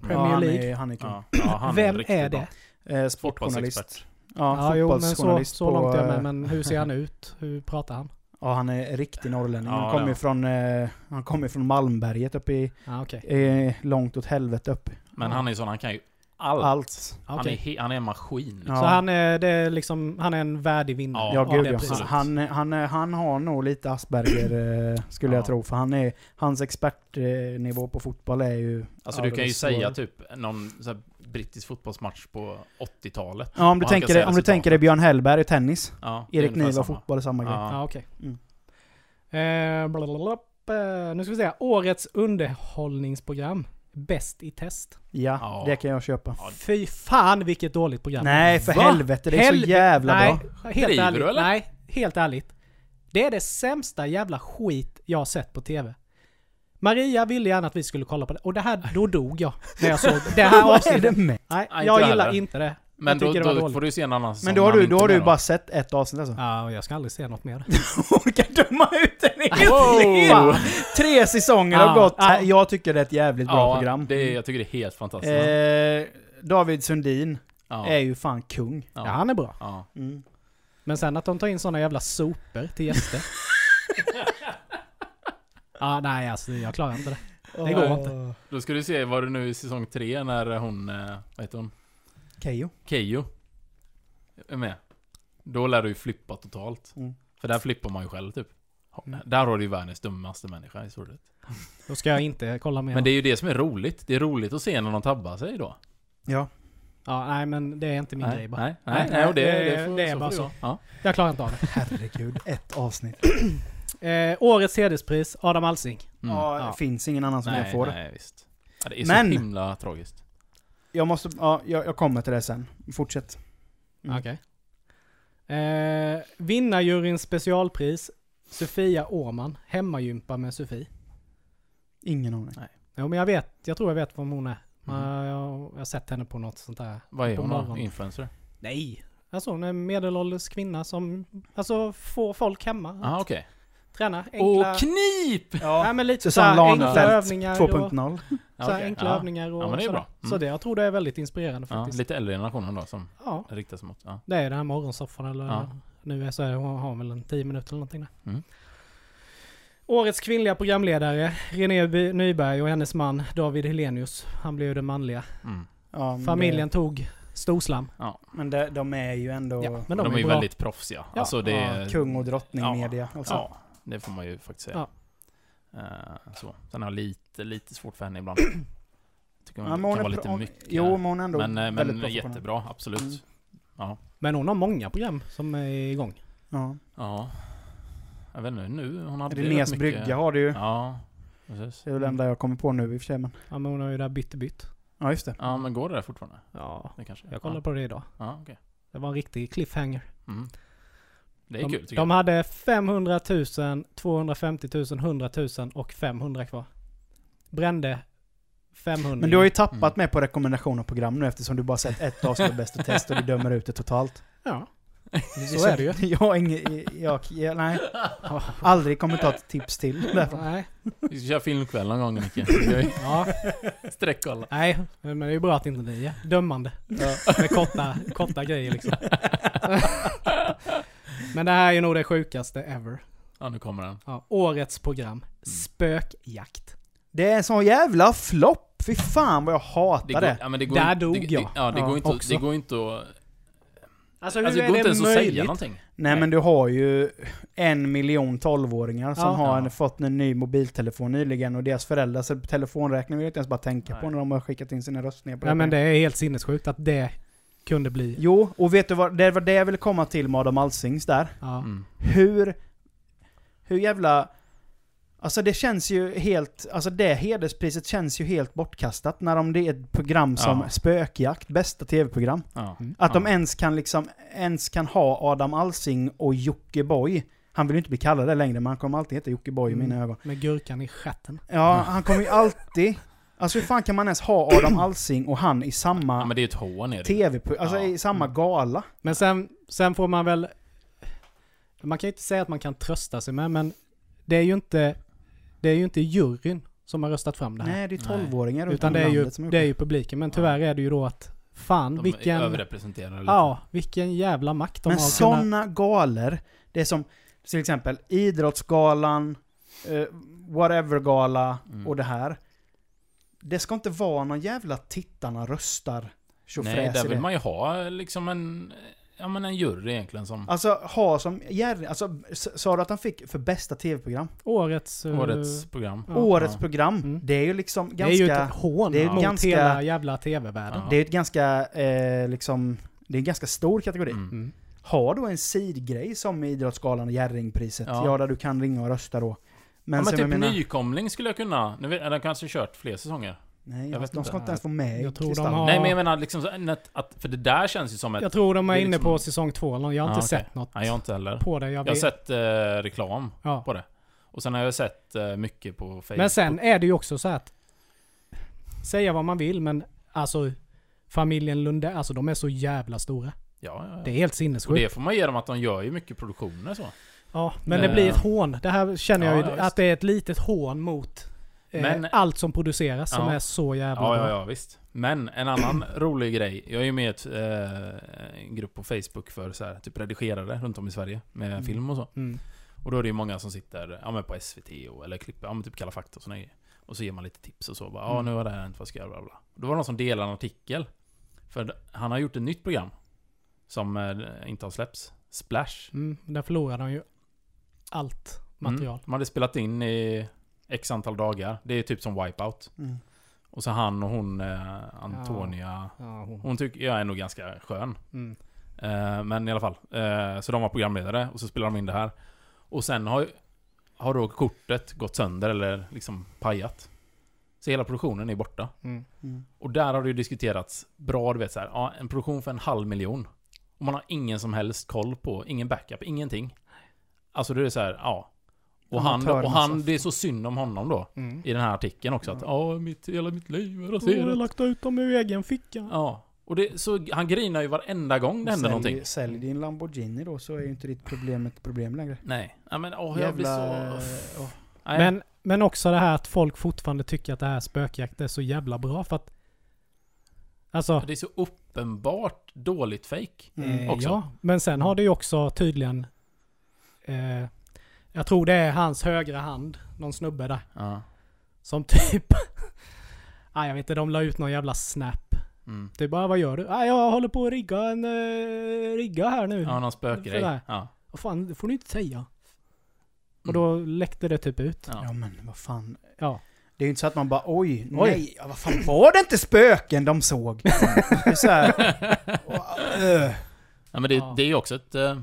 Premier ja, han League. Är, han är. Ja, ja, Vem är bra. det? Eh, sportjournalist. Ja, Ja, jo, men så, så långt är jag med. eh, Men hur ser han ut? Hur pratar han? Ja, han är riktig norrlänning. Ja, han kommer ju från, eh, han kommer från Malmberget uppe i, Ah, okej. eh, långt åt helvete upp. Men han är ju sån, han kan ju allt. Allt. Han, är, he- han är en maskin. Liksom. Ja. Så han är, det är liksom, han är en värdig vinnare? Ja, Ja, gud ja. Han, han, är- han har nog lite Asperger, eh, skulle Ja. jag tro. För han är, hans expertnivå på fotboll är ju... Alltså du kan ju säga typ någon så här, brittisk fotbollsmatch på 80-talet. Ja, om du, tänker, om du tänker dig. Björn Hellberg i tennis. Ja, Erik Niva fotboll är samma grej. Ja. Ja, okej. Mm. Eh. Eh, nu ska vi se. Årets underhållningsprogram. Bäst i test. Ja, Ja. det kan jag köpa. Fy fan vilket dåligt program. Nej, för Va? helvete. Det är så Helve- jävla Nej, bra. helt Driver ärligt. du, eller? Nej, helt ärligt. Det är det sämsta jävla skit jag har sett på TV. Maria ville gärna att vi skulle kolla på det. Och det här, då dog jag. När jag såg det här Vad är avsnittet. det med? Nej, jag gillar inte det. Men då, då får du se en annan Men då har du, då har du bara sett ett avsnitt alltså? Ja, och jag ska aldrig se något mer. Orkar döma ut en hel Wow. Tre säsonger har gått. ja. Jag tycker det är ett jävligt bra program. det är, jag tycker det är helt fantastiskt. Eh, David Sundin är ju fan kung. Ja, han är bra. Mm. Men sen att de tar in såna jävla sopor till gäster. ja, nej alltså jag klarar inte det. Det går inte. Då ska du se, var det nu i säsong tre när hon, eh, vad heter hon? Keyyo. Keyyo är med. Då lär du ju flippa totalt. Mm. För där flippar man ju själv typ. Mm. Där har du ju världens dummaste människa i stort sett. Då ska jag inte kolla mer. Men det är ju det som är roligt. Det är roligt att se när de tabbar sig då. Ja. Ja, nej men det är inte min nej, grej bara. nej, Nej, nej, nej, och det, det- det, får, det är så bara så. Ja. Jag klarar inte av det. Herregud, ett avsnitt. Eh, årets hederspris, Adam Alsing. Mm. Ja, Ja. det finns ingen annan som nej, jag får det. nej, visst. Ja, det är Men- så himla tragiskt. Jag måste, ja, jag, jag kommer till det sen. Fortsätt. Mm. Okej. Eh, vinnarjuryns specialpris, Sofia Åman, hemmagympa med Sofie. Ingen aning. Jo men jag vet, jag tror jag vet vem hon är. Mm. Jag, jag har sett henne på något sånt där. Vad är hon då? Influencer? Nej! Alltså hon är en medelålders kvinna som, alltså får folk hemma. Ja, okej. Träna enkla... Och knip! Nej men lite såhär enkla Lahnfeldt övningar och 2.0. Ja, såhär okej. enkla ja. övningar och Ja, men det är bra. Mm. Så det, jag tror det är väldigt inspirerande Ja, faktiskt. lite äldre generationen då som Ja, sig mot. Ja. det är den här morgonsoffan eller Ja. nu är så är, hon har väl en 10 minuter eller någonting där. Mm. Årets kvinnliga programledare, René Nyberg och hennes man David Helenius. Han blev ju den manliga. Mm. Ja, men Familjen Det, tog storslam. men det, de är ju ändå Ja, men De, de, är ju bra. väldigt proffsiga. Ja. Alltså det ja, är... kung och drottning Ja. media. Alltså. Ja, det får man ju faktiskt säga. Eh, så. Sen har jag lite, lite svårt för henne ibland. Tycker Ja, hon kan är vara lite hon- mycket. Jo, men hon är ändå men eh, väldigt men bra jättebra, absolut. Mm. Ja. Men hon har många program som är igång. Ja. ja. Jag vet inte, nu hon hade mycket- brygga har du ju. Ja, precis. Det är väl det enda jag kommer på nu i och för sig, men... Ja men hon har ju där bytt bytt. Ja, just det. Ja, men går det där fortfarande? Ja, Det kanske? jag kollade på det idag. Ja, ja okej. Det var en riktig cliffhanger. Mm. Det är De, kul de jag. hade 500 000, 250 000, 100 000 och 500 kvar. Brände 500. Men du har ju tappat Mm. med på rekommendation av program nu eftersom du bara sett ett avsnitt av Bäst och test och du dömer ut det totalt. Ja. Så är det ju. Jag har inget... Jag, jag, nej. Aldrig kommit ta ett tips till därför. Nej. Vi ska köra filmkväll någon gång vi Ja. Sträckkolla. Nej, men det är ju bra att inte ni är dömande. Med korta, korta grejer liksom. Men det här är nog det sjukaste ever. Ja, nu kommer den. Ja, årets program. Spökjakt. Det är en sån jävla flopp! Fy fan vad jag hatar Det det. går, ja, men det går Där inte, dog det, jag. Det, ja, det Ja, går inte, också. det går inte att... Alltså hur Alltså det är går inte det ens att säga möjligt? någonting. Nej men du har ju en miljon tolvåringar som Ja. har Ja. fått en ny mobiltelefon nyligen och deras föräldrars telefonräkning vill jag inte ens bara tänka på Nej. när de har skickat in sina röstningar på Ja men det är helt sinnessjukt att det kunde bli... Jo, och vet du vad, det var det jag ville komma till med Adam Alsings där. Ja. Mm. Hur... Hur jävla... Alltså det känns ju helt... Alltså det hederspriset känns ju helt bortkastat när de, det är ett program som Ja. Spökjakt, bästa tv-program. Ja. Mm. Att ja. de ens kan liksom, ens kan ha Adam Alsing och Jockiboi. Han vill ju inte bli kallad det längre, men han kommer alltid heta Jockiboi i Mm. mina ögon. Med gurkan i stjärten. Ja, han kommer ju alltid... Alltså hur fan kan man ens ha Adam Alsing och han i ja, samma men det är ett hån är tv Alltså Ja. i samma Mm. gala? Men sen, sen får man väl... Man kan ju inte säga att man kan trösta sig med, men det är ju inte... Det är ju inte juryn som har röstat fram det här. Nej, det är Nej. 12-åringar runt utan det är, ju, som det är ju publiken. Men tyvärr är det ju då att... Fan, De vilken... överrepresenterade lite. Ja, vilken jävla makt de Men har kunnat... sådana galor, det är som till exempel Idrottsgalan, eh, Whatever-gala Mm. och det här. Det ska inte vara någon jävla tittarna röstar Nej, där vill det. man ju ha liksom en... Ja men en jury egentligen som... Alltså ha som Jerry, alltså sa du att han fick för bästa tv-program? Årets... eh, Årets program. ja. Årets program, Mm. det är ju liksom Det ganska... är ju ett hån det är mot ganska- hela jävla tv-världen. Ja. Det är ett ganska, eh, liksom, det är en ganska stor kategori. Mm. Mm. Ha då en sidgrej som Idrottsgalan och Jerringpriset, ja. Ja. där du kan ringa och rösta då. Men, ja, men typ jag menar, nykomling skulle jag kunna... Nu vet, eller kanske kört fler säsonger. nej, jag vet de ska inte. ens få med Jag tror de har- Nej men jag menar liksom att. För det där känns ju som ett... Jag tror de är är inne liksom- på säsong två eller något. Jag har Ja, inte okej. sett något Nej, jag har inte heller. på det. Jag Jag har sett eh, reklam ja. på det. Och sen har jag sett eh, mycket på Facebook. Men sen är det ju också så att... Säga vad man vill men alltså... Familjen Lunde, alltså de är så jävla stora. Ja, ja, ja. Det är helt Och sinnessjukt. det får man ge dem att de gör ju mycket produktioner så. Ja, men det Eh. blir ett hån. Det här känner jag Ja, ju ja, att det är ett litet hån mot eh, Men- allt som produceras som är så jävla Ja, bra. ja, ja, visst. Men en annan rolig grej. Jag är ju med i ett, eh, en grupp på Facebook för så här, typ redigerare runt om i Sverige. Med Mm. film och så. Mm. Och då är det ju många som sitter ja, men på SVT och, eller klipper, ja men typ Kalla fakta och såna grejer. Och så ger man lite tips och så. Bara, Ja, Mm. nu har det här hänt, vad ska jag göra? Bla, bla. Då var det någon som delade en artikel. För han har gjort ett nytt program. Som eh, inte har släppts. Splash. Mm. Där förlorar de ju allt material. Mm. De hade spelat in i X antal dagar. Det är typ som Wipeout. Mm. Och så han och hon, eh, Antonia. Ja, hon. Hon tycker jag är nog ganska skön. Mm. Eh, men i alla fall. Eh, så de var programledare och så spelade de in det här. Och sen har, har då kortet gått sönder eller liksom pajat. Så hela produktionen är borta. Mm. Mm. Och där har det ju diskuterats bra, du vet så här, ja, en produktion för en halv miljon. Och man har ingen som helst koll på, ingen backup, ingenting. Alltså det är så här, ja. Och han, och han, det är så synd om honom då. Mm. I den här artikeln också. Att ja, mitt, hela mitt liv är Jag har raserat. lagt ut dem ur egen ficka. Ja. Och det, så han grinar ju varenda gång det händer sälj, någonting. Sälj din Lamborghini då så är ju inte ditt problem ett problem längre. Nej. Ja men åh, jag blir Jävla... så... åh. Men, men också det här att folk fortfarande tycker att det här spökjakt är så jävla bra för att... Alltså... Det är så uppenbart dåligt fake. Mm. Också. Ja, men sen har det ju också tydligen... Eh, jag tror det är hans högra hand, någon snubbe där. Ja. Som typ... ah, jag vet inte, de la ut någon jävla snap. Mm. Det är bara, vad gör du? Ah, jag håller på att rigga en... Eh, rigga här nu. Ja, någon spökgrej. Ja. Vad fan, det får du inte säga. Och Mm. då läckte det typ ut. Ja. Ja men vad fan. Ja. Det är ju inte så att man bara oj, Oj. nej, ja, vad fan var det inte spöken de såg? Det är så här, och, öh. Ja, men det, det är ju också ett... eh,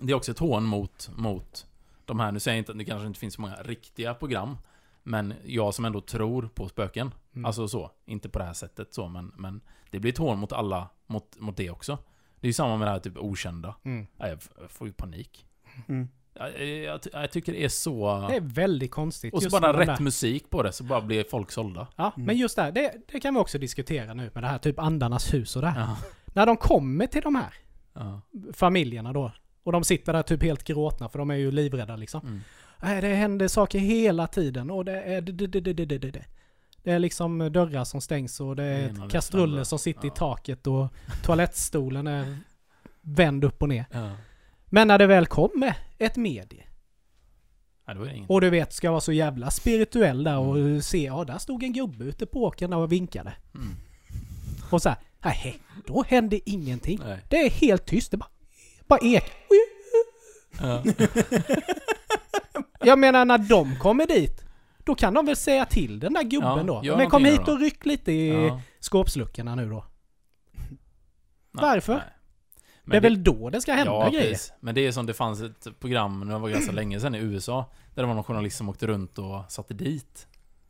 Det är också ett hån mot, mot de här, nu säger jag inte att det kanske inte finns så många riktiga program. Men jag som ändå tror på spöken. Mm. Alltså så, inte på det här sättet så, men, men det blir ett hån mot alla, mot, mot det också. Det är ju samma med det här typ okända. Mm. Ja, Jag får ju panik. Mm. Jag, jag, jag tycker det är så... Det är väldigt konstigt. och så bara rätt där. musik på det, så bara blir folk sålda. Ja, Mm. men just det, här, det, det kan vi också diskutera nu med det här typ andarnas hus och det här. Ja. När de kommer till de här Ja. familjerna då. Och de sitter där typ helt gråtna för de är ju livrädda liksom. Mm. Nej, det händer saker hela tiden och det är det, det, det, det, det, det, är liksom dörrar som stängs och det är kastruller som sitter i Ja. taket och toalettstolen är vänd upp och ner. Ja. Men när det väl kommer ett medie inget. och du vet ska vara så jävla spirituell där och Mm. se, ja där stod en gubbe ute på åkern och vinkade. Mm. Och så här, nej, då hände ingenting. Nej. Det är helt tyst, det bara, bara ek. Ja. Jag menar när de kommer dit, då kan de väl säga till den där gubben Ja, då. Men kom hit och ryck lite i Ja. skåpsluckorna nu då. Nej, Varför? nej. Men det är väl då det ska hända ja, grejer. precis. Men det är som det fanns ett program, det var ganska länge sedan i USA, där det var någon journalist som åkte runt och satte dit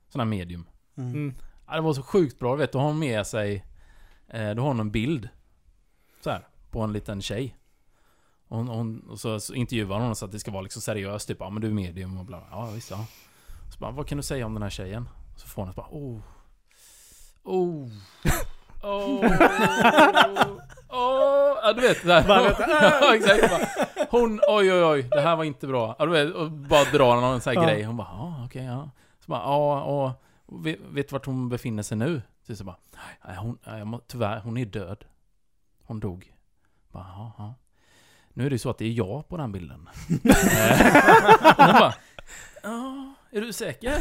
sådana här medium. Mm. Mm. Ja, det var så sjukt bra, du vet, då har hon med sig, eh, då har hon en bild, så här, på en liten tjej. Och, hon, hon, och så, så intervjuar hon så att det ska vara liksom seriöst, typ ja men du är medium och bla bla. Ja visst ja. Så bara, vad kan du säga om den här tjejen? Så får hon ett bara, oh. Oh. Oh. Oh. Ja du vet det där. Ja exakt. Bara, hon, oj oj oj, det här var inte bra. Ja du vet, och bara drar någon sån här Ja. grej. Hon bara, ja okej ja. Så bara, ja och vet, vet vart hon befinner sig nu? Så, så bara, nej hon, jag må, tyvärr, hon är död. Hon dog. Bara, ja, ja. Nu är det ju så att det är jag på den bilden. Eh, bara, ja, är du säker?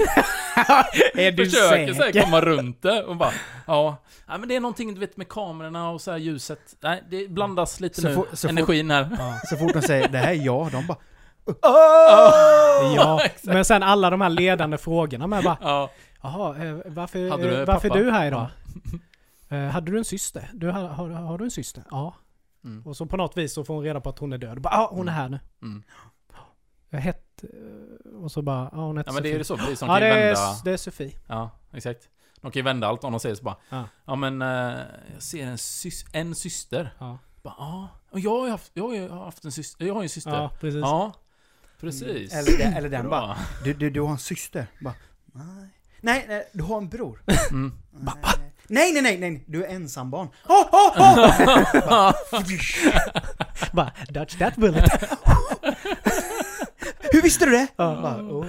är du Försöker så här säker? komma runt det och bara, ja. ja. men det är någonting du vet med kamerorna och så här ljuset. Nej, det blandas lite Så nu. fort- så Energin här. Ja. Så fort de säger det här är jag, de bara ja, exakt. men sen alla de här ledande frågorna med bara, Ja. jaha, eh, varför, du eh, varför är du här idag? Hade du en syster? Du, har, har, har du en syster? Ja. Mm. Och så på något vis så får hon reda på att hon är död. Bara, ja, hon är här nu. Mm. Jag hett... eh, Och så bara, ja hon heter Ja men det är Sofie. ju så, precis. De Ja, kan det ju är, vända... det är Sofie. Ja, exakt. De kan ju vända allt om de säger så bara Ja. Ja men, eh, jag ser en, sys en syster. Ja, Bara, och jag har haft, jag har ju haft en syster. Jag har ju en syster. ja Ja, precis. precis. Eller, den- eller den bara, du, du, du har en syster? Bara, nej. Nej, nej, du har en bror? Mm. Nej, nej, nej, nej, du är ensambarn. Oh, oh, oh! Bara, dodge that bullet. Hur visste du det? Bara, oh.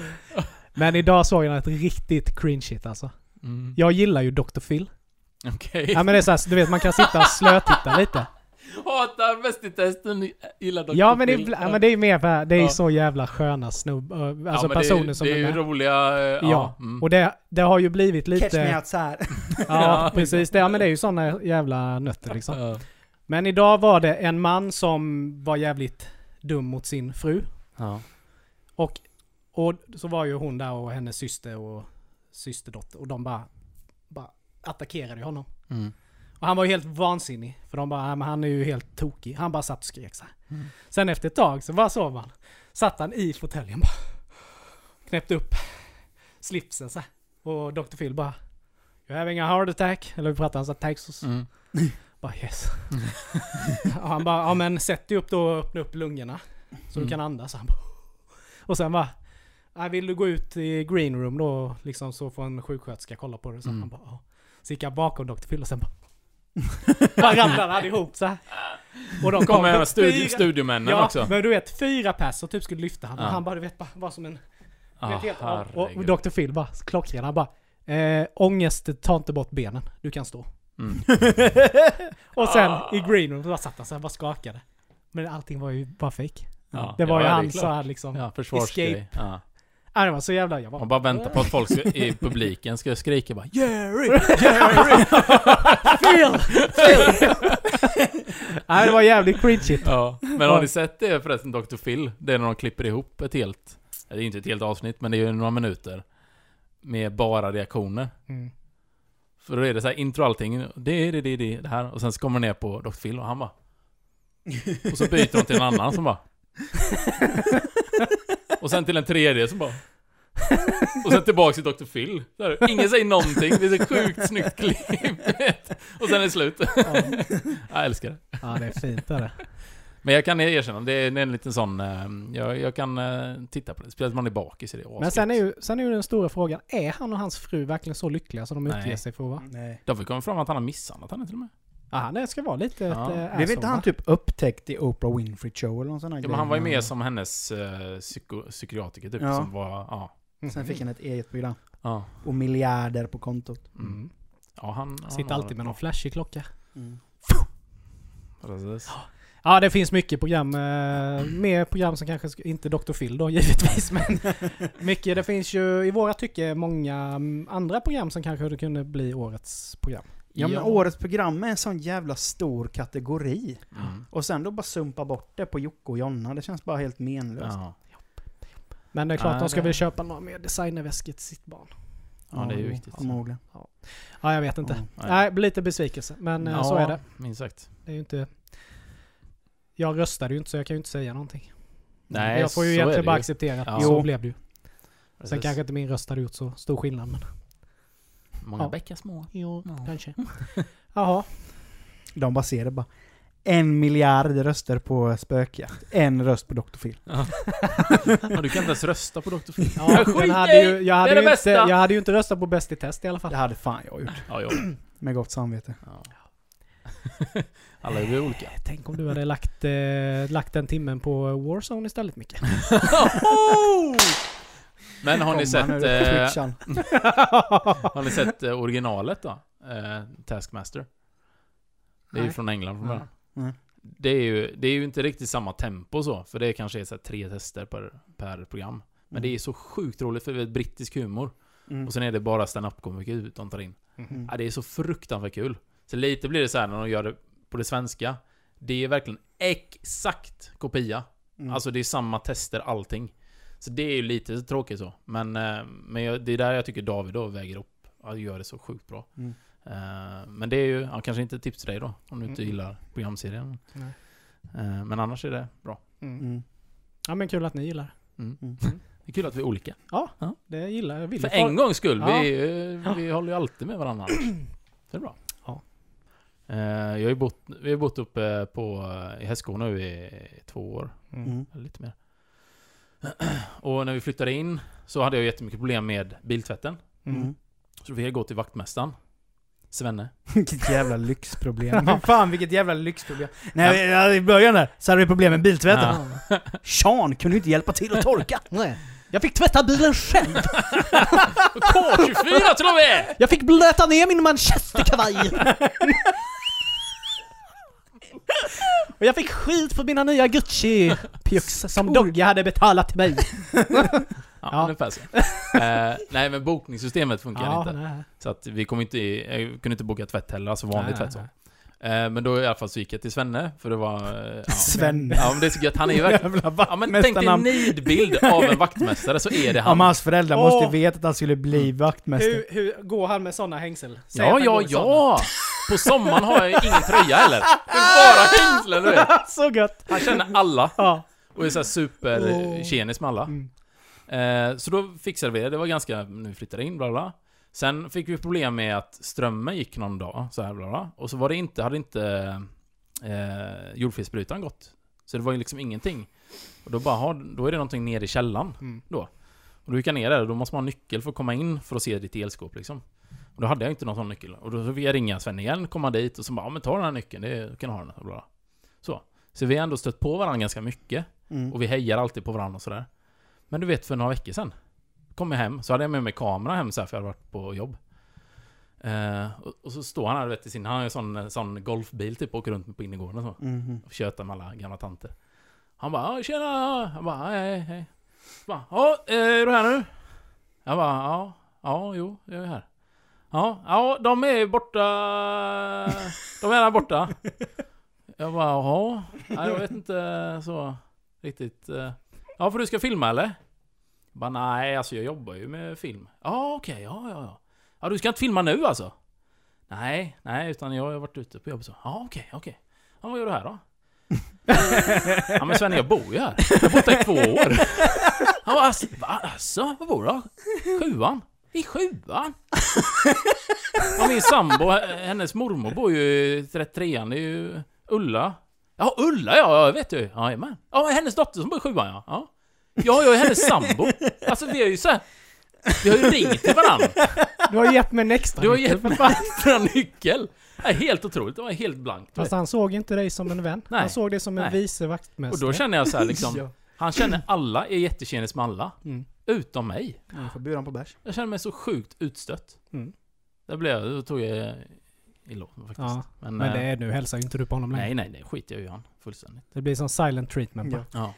Men idag såg jag ett riktigt cringe shit alltså. Mm. Jag gillar ju Dr. Phil. Okej. Ja men det är såhär, du vet man kan sitta och slötitta lite. Hatar Bäst i testen, gillar Dr. Ja men är, ja, men det är mer för, det är Ja. så jävla sköna snubb, alltså Ja, personer det, som det är ju med. roliga... eh, Ja. Ja, Mm. och det, det har ju blivit Catch me lite... outside. Ja, Ja, precis. Det, ja men det är ju såna jävla nötter liksom. Ja. Men idag var det en man som var jävligt dum mot sin fru. Ja. Och, och så var ju hon där och hennes syster och systerdotter och de bara, bara attackerade honom. Mm. Och han var ju helt vansinnig. För de bara, "Ja, men han är ju helt tokig. Han bara satt och skrek så. Mm. Sen efter ett tag så bara sov man. Satt han i fåtöljen bara. Knäppte upp slipsen så. Och Dr. Phil bara, You having a heart attack? Eller vi pratar hans attacks. Mm. Bara yes. och han bara, ja men sätt dig upp då och öppna upp lungorna. Så Mm. du kan andas. Han bara, och sen bara, "Ja, vill du gå ut i green room då liksom så får en sjuksköterska kolla på det. Så Mm. han bara, ja. Så gick jag bakom Dr. Phil och sen bara, bara ramlade han ihop så här. Och de Kommer även studi- studiomännen Ja, också. men du vet fyra pers och typ skulle lyfta han. Ja. Och han bara, du vet bara, var som en... Ah, vet, helt, och, Dr. Phil bara, klockren, han bara, eh, ångest tar inte bort benen. Du kan stå. Mm. Och sen Ah. i green room, då satt han så här, bara skakade. Men allting var ju bara fake. Ja, Det var ju han så här liksom. Försvarsgrej. Ja. Det var så jävla... Jag bara, Man bara väntar på att folk ska, i publiken ska skrika bara Jerry! Jerry! Phil! Phil! Nej, det var jävligt cringe Ja, men har ni sett det förresten, Dr. Phil? Det är när de klipper ihop ett helt... Det är inte ett helt avsnitt, men det är ju några minuter. med bara reaktioner. Mm. För då är det så här intro allting, det, det, det, det, det här. Och sen så kommer man ner på Dr. Phil och han bara... Och så byter de till en annan som bara... Och sen till en tredje som bara... Och sen tillbaks till Dr. Phil. Här, ingen säger någonting, det är så sjukt snyggt klipp. Och sen är det slut. Jag älskar det. Ja, det är fint är det. Men jag kan erkänna, det är en liten sån... eh, Jag, jag kan eh, titta på det. Speciellt om man är bakis är det Men sen är, ju, sen är ju den stora frågan, är han och hans fru verkligen så lyckliga som de utger sig för att vara? Nej. De fick komma fram att han har misshandlat henne till och med. Ja, han ska vara lite Ja. ett äh, Blev inte han typ upptäckt i Oprah Winfrey Show eller någon sån här Ja, grej? men han var ju med som hennes uh, psyko, psykiatriker typ, Ja. som var... Ja. Sen fick han ett eget program. Ja. Och miljarder på kontot. Mm. Ja, han... han Sitter alltid med någon flashig klocka. Precis. Ja, det finns mycket program. Eh, mer program som kanske, sk- inte Dr. Phil då givetvis, men mycket. Det finns ju i våra tycke många mm, andra program som kanske kunde bli årets program. Ja, men årets program är en sån jävla stor kategori. Mm. Och sen då bara sumpa bort det på Jocke och Jonna. Det känns bara helt menlöst. Ja. Men det är klart, Nej, de ska det- väl köpa några mer designerväskor till sitt barn. ja, det är ju viktigt. Förmodligen. Ja, jag vet inte. Ja. Nej, lite besvikelse. Men eh, så är det. minst sagt. Det är ju inte... Jag röstade ju inte så jag kan ju inte säga någonting. Nej, jag får ju egentligen bara ju. acceptera att Ja. så blev det ju. Sen Precis. kanske inte min röst hade gjort så stor skillnad men... Många Ja. bäckar små. Jo, Ja. kanske. Jaha. De bara ser det bara. En miljard röster på spökjakt. En röst på Dr. Phil. Ja, du kan inte ens rösta på Dr. Phil. Ja, i! hade ju, jag, hade Det är ju det inte, bästa! jag hade ju inte röstat på Bäst i test i alla fall. Det hade fan jag gjort. Ja, ja. Med gott samvete. ja. Alla är ju olika. Tänk om du hade lagt, eh, lagt den timmen på Warzone istället Micke. Men har ni sett... Eh, har ni sett eh, originalet då? Eh, Taskmaster. Det är ju från England från början. Det är, ju, det är ju inte riktigt samma tempo så, för det kanske är så här tre tester per, per program. Men det är så sjukt roligt för det är brittisk humor. Mm. Och sen är det bara stand-up-komiker de tar in. Mm. Ja, det är så fruktansvärt kul. Så lite blir det så här när de gör det på det svenska. Det är verkligen exakt kopia. Mm. Alltså det är samma tester, allting. Så det är ju lite tråkigt så. Men, eh, men jag, det är där jag tycker David då väger upp. Han gör det så sjukt bra. Mm. Eh, men det är ju, ja, kanske inte ett tips till dig då. Om du inte Mm. gillar programserien. Nej. Eh, men annars är det bra. Mm. Mm. Ja men kul att ni gillar Mm. Mm. Det är kul att vi är olika. det. gillar jag. Vill För en gångs skull, Ja. vi, vi håller ju alltid med varandra annars. Så det är bra. Ja. Jag har ju bott, vi har bott uppe på, i Hästskog nu i två år. Mm. Mm. Eller lite mer. Och när vi flyttade in så hade jag jättemycket problem med biltvätten. Mm. Så då fick jag gå till vaktmästaren. Svenne. Vilket jävla lyxproblem. Fan vilket jävla lyxproblem. Nej, ja. i början där så hade vi problem med biltvätten. Ja. Sean kunde ju inte hjälpa till att torka. Nej. Jag fick tvätta bilen själv! K24 till och med! Jag fick blöta ner min manchesterkavaj! Och jag fick skit för mina nya Gucci-pjux som Dogge hade betalat till mig. Ja, Ja. ungefär så. Eh, nej men bokningssystemet funkar inte. nej. Så att vi kom inte i, jag kunde inte boka tvätt heller, alltså vanlig Nej, tvätt så. nej. Eh, men då i alla fall så gick jag till Svenne, för det var... eh, Ja, Svenne. ja men det är så gött, han är ju verkligen... Ja men tänk dig en nidbild av en vaktmästare, så är det Ja, han. men hans föräldrar Åh. måste veta att han skulle bli vaktmästare. Hur, hur går han med såna hängsel? Säg Ja, ja, ja! På sommaren har jag ingen tröja heller. Det är bara hängslen du vet. Så gött! Han känner alla Ja. och är såhär super Åh. oh. tjenis med alla. Mm. Eh, så då fixade vi det, det var ganska, nu flyttade in, bla bla. Sen fick vi problem med att strömmen gick någon dag, så här bla bla. Och så var det inte, hade inte eh, jordfelsbrytaren gått. Så det var ju liksom ingenting. Och då bara, då är det någonting nere i källaren. Mm. Och då gick jag ner där och då måste man ha nyckel för att komma in för att se ditt elskåp liksom. Och då hade jag inte någon sån nyckel. Och då fick jag ringa Sven igen, komma dit och så bara, ja men ta den här nyckeln, det kan ha den. Och bla. Så. Så vi har ändå stött på varandra ganska mycket. Mm. Och vi hejar alltid på varandra och sådär. Men du vet, för några veckor sedan kom jag hem, så hade jag med mig kamera hem så här, för jag hade varit på jobb. Eh, och, och så står han här, vet, i sin, han har ju en sån, en sån golfbil typ, och åker runt på innergården och så. Mhm. Och tjötar med alla gamla tanter. Han bara, tjena! Han bara, hej hej bara, ja, eh, är du här nu? Jag bara, ja, ja, jo, jag är här. Ja, ja, de är borta. De är där borta. Jag bara, jaha. Nej, jag vet inte så riktigt. eh. Ja, för du ska filma eller? Bara nej, alltså jag jobbar ju med film. Ja, okej, ja, ja, ja. Ja, du ska inte filma nu alltså? Nej, nej, utan jag har varit ute på jobb så. Ja, okej, okej. Ja, vad gör du här då? ja men Sven, jag bor ju här. Jag har bott här i två år. Han bara, alltså, va? Alltså, var bor du då? Sjuan? I sjuan? Ja, min sambo, hennes mormor bor ju i 33an, det är ju Ulla. Ja, Ulla ja, jag vet du. Jajamän. Ja, hennes dotter som bor i sjuan ja. Ja, ja jag är hennes sambo. Alltså vi har ju så här, Vi har ju ringt till varandra. Du har gett mig en extra Du har nyckel, gett mig fan. en nyckel. Det är helt otroligt, det var helt blankt. Fast han såg inte dig som en vän. Nej. Han såg dig som en Nej. vice Och vaktmästare. då känner jag så här liksom, han känner alla, är jättetjenis med alla. Mm. Utom mig. Jag får bjuda honom på bärs. Jag känner mig så sjukt utstött. Mm. Där blev jag, då tog jag i lån faktiskt. Ja, men Men det eh, är, nu hälsar ju inte du på honom längre. nej, nej, det skiter jag ju i han. Fullständigt. Det blir som silent treatment bara. Ja. Ja.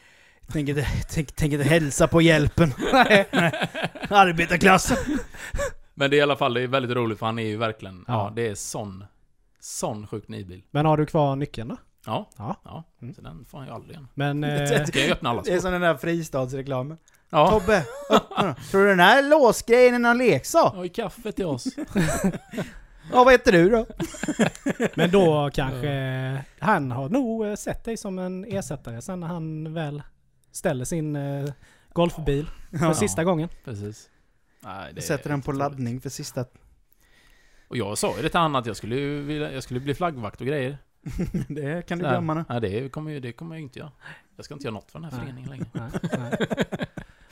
Tänk inte, tänk, tänk inte hälsa på hjälpen. Nej. Arbetarklassen. Men det är i alla fall, det är väldigt roligt för han är ju verkligen, ja, Ja. det är sån, sån sjuk nidbild. Men har du kvar nyckeln då? Ja, Ja. ja. Mm. Så den får han ju aldrig igen. Men... Eh, Ska jag öppna alla Det är som den där fristadsreklamen. Ja. Tobbe, öppna. Tror du den här låsgrejen är någon leksak? Oj, kaffe till oss. Ja, vad heter du då? men då kanske... Han har nog eh, sett dig som en ersättare sen när han väl ställer sin eh, golfbil för Ja. sista gången. Precis. Nej, det Sätter den på laddning för sista... Och jag sa ju det till han att jag skulle vilja, jag skulle bli flaggvakt och grejer. Det kan du glömma nu. Nej, det kommer, ju, det kommer jag inte göra. Jag ska inte göra något för den här Nej. föreningen längre.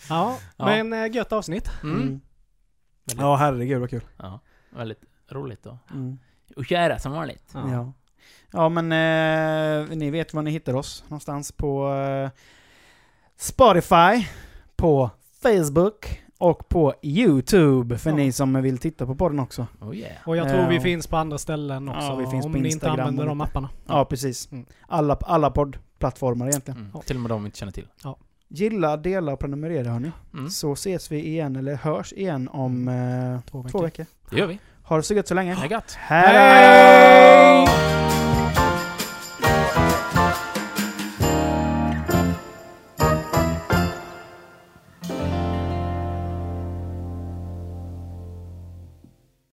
Ja, Ja. men eh, gött avsnitt. Mm. Mm. Ja, herregud vad kul. ja, väldigt roligt då. Mm. Och kära som vanligt. Ja. Ja. Ja men eh, ni vet var ni hittar oss. Någonstans på eh, Spotify, på Facebook och på YouTube för Ja. ni som vill titta på podden också. Oh yeah. Och jag tror vi Ja. finns på andra ställen också. Ja, vi finns om på ni inte använder de apparna. Ja, precis. Mm. Alla, alla poddplattformar egentligen. Mm. Ja. Till och med de vi inte känner till. Gilla, dela och prenumerera hörni. Mm. Så ses vi igen, eller hörs igen om eh, Två veckor. två veckor. Det gör vi. Ha det så gött så länge. Det är gött. Hej då!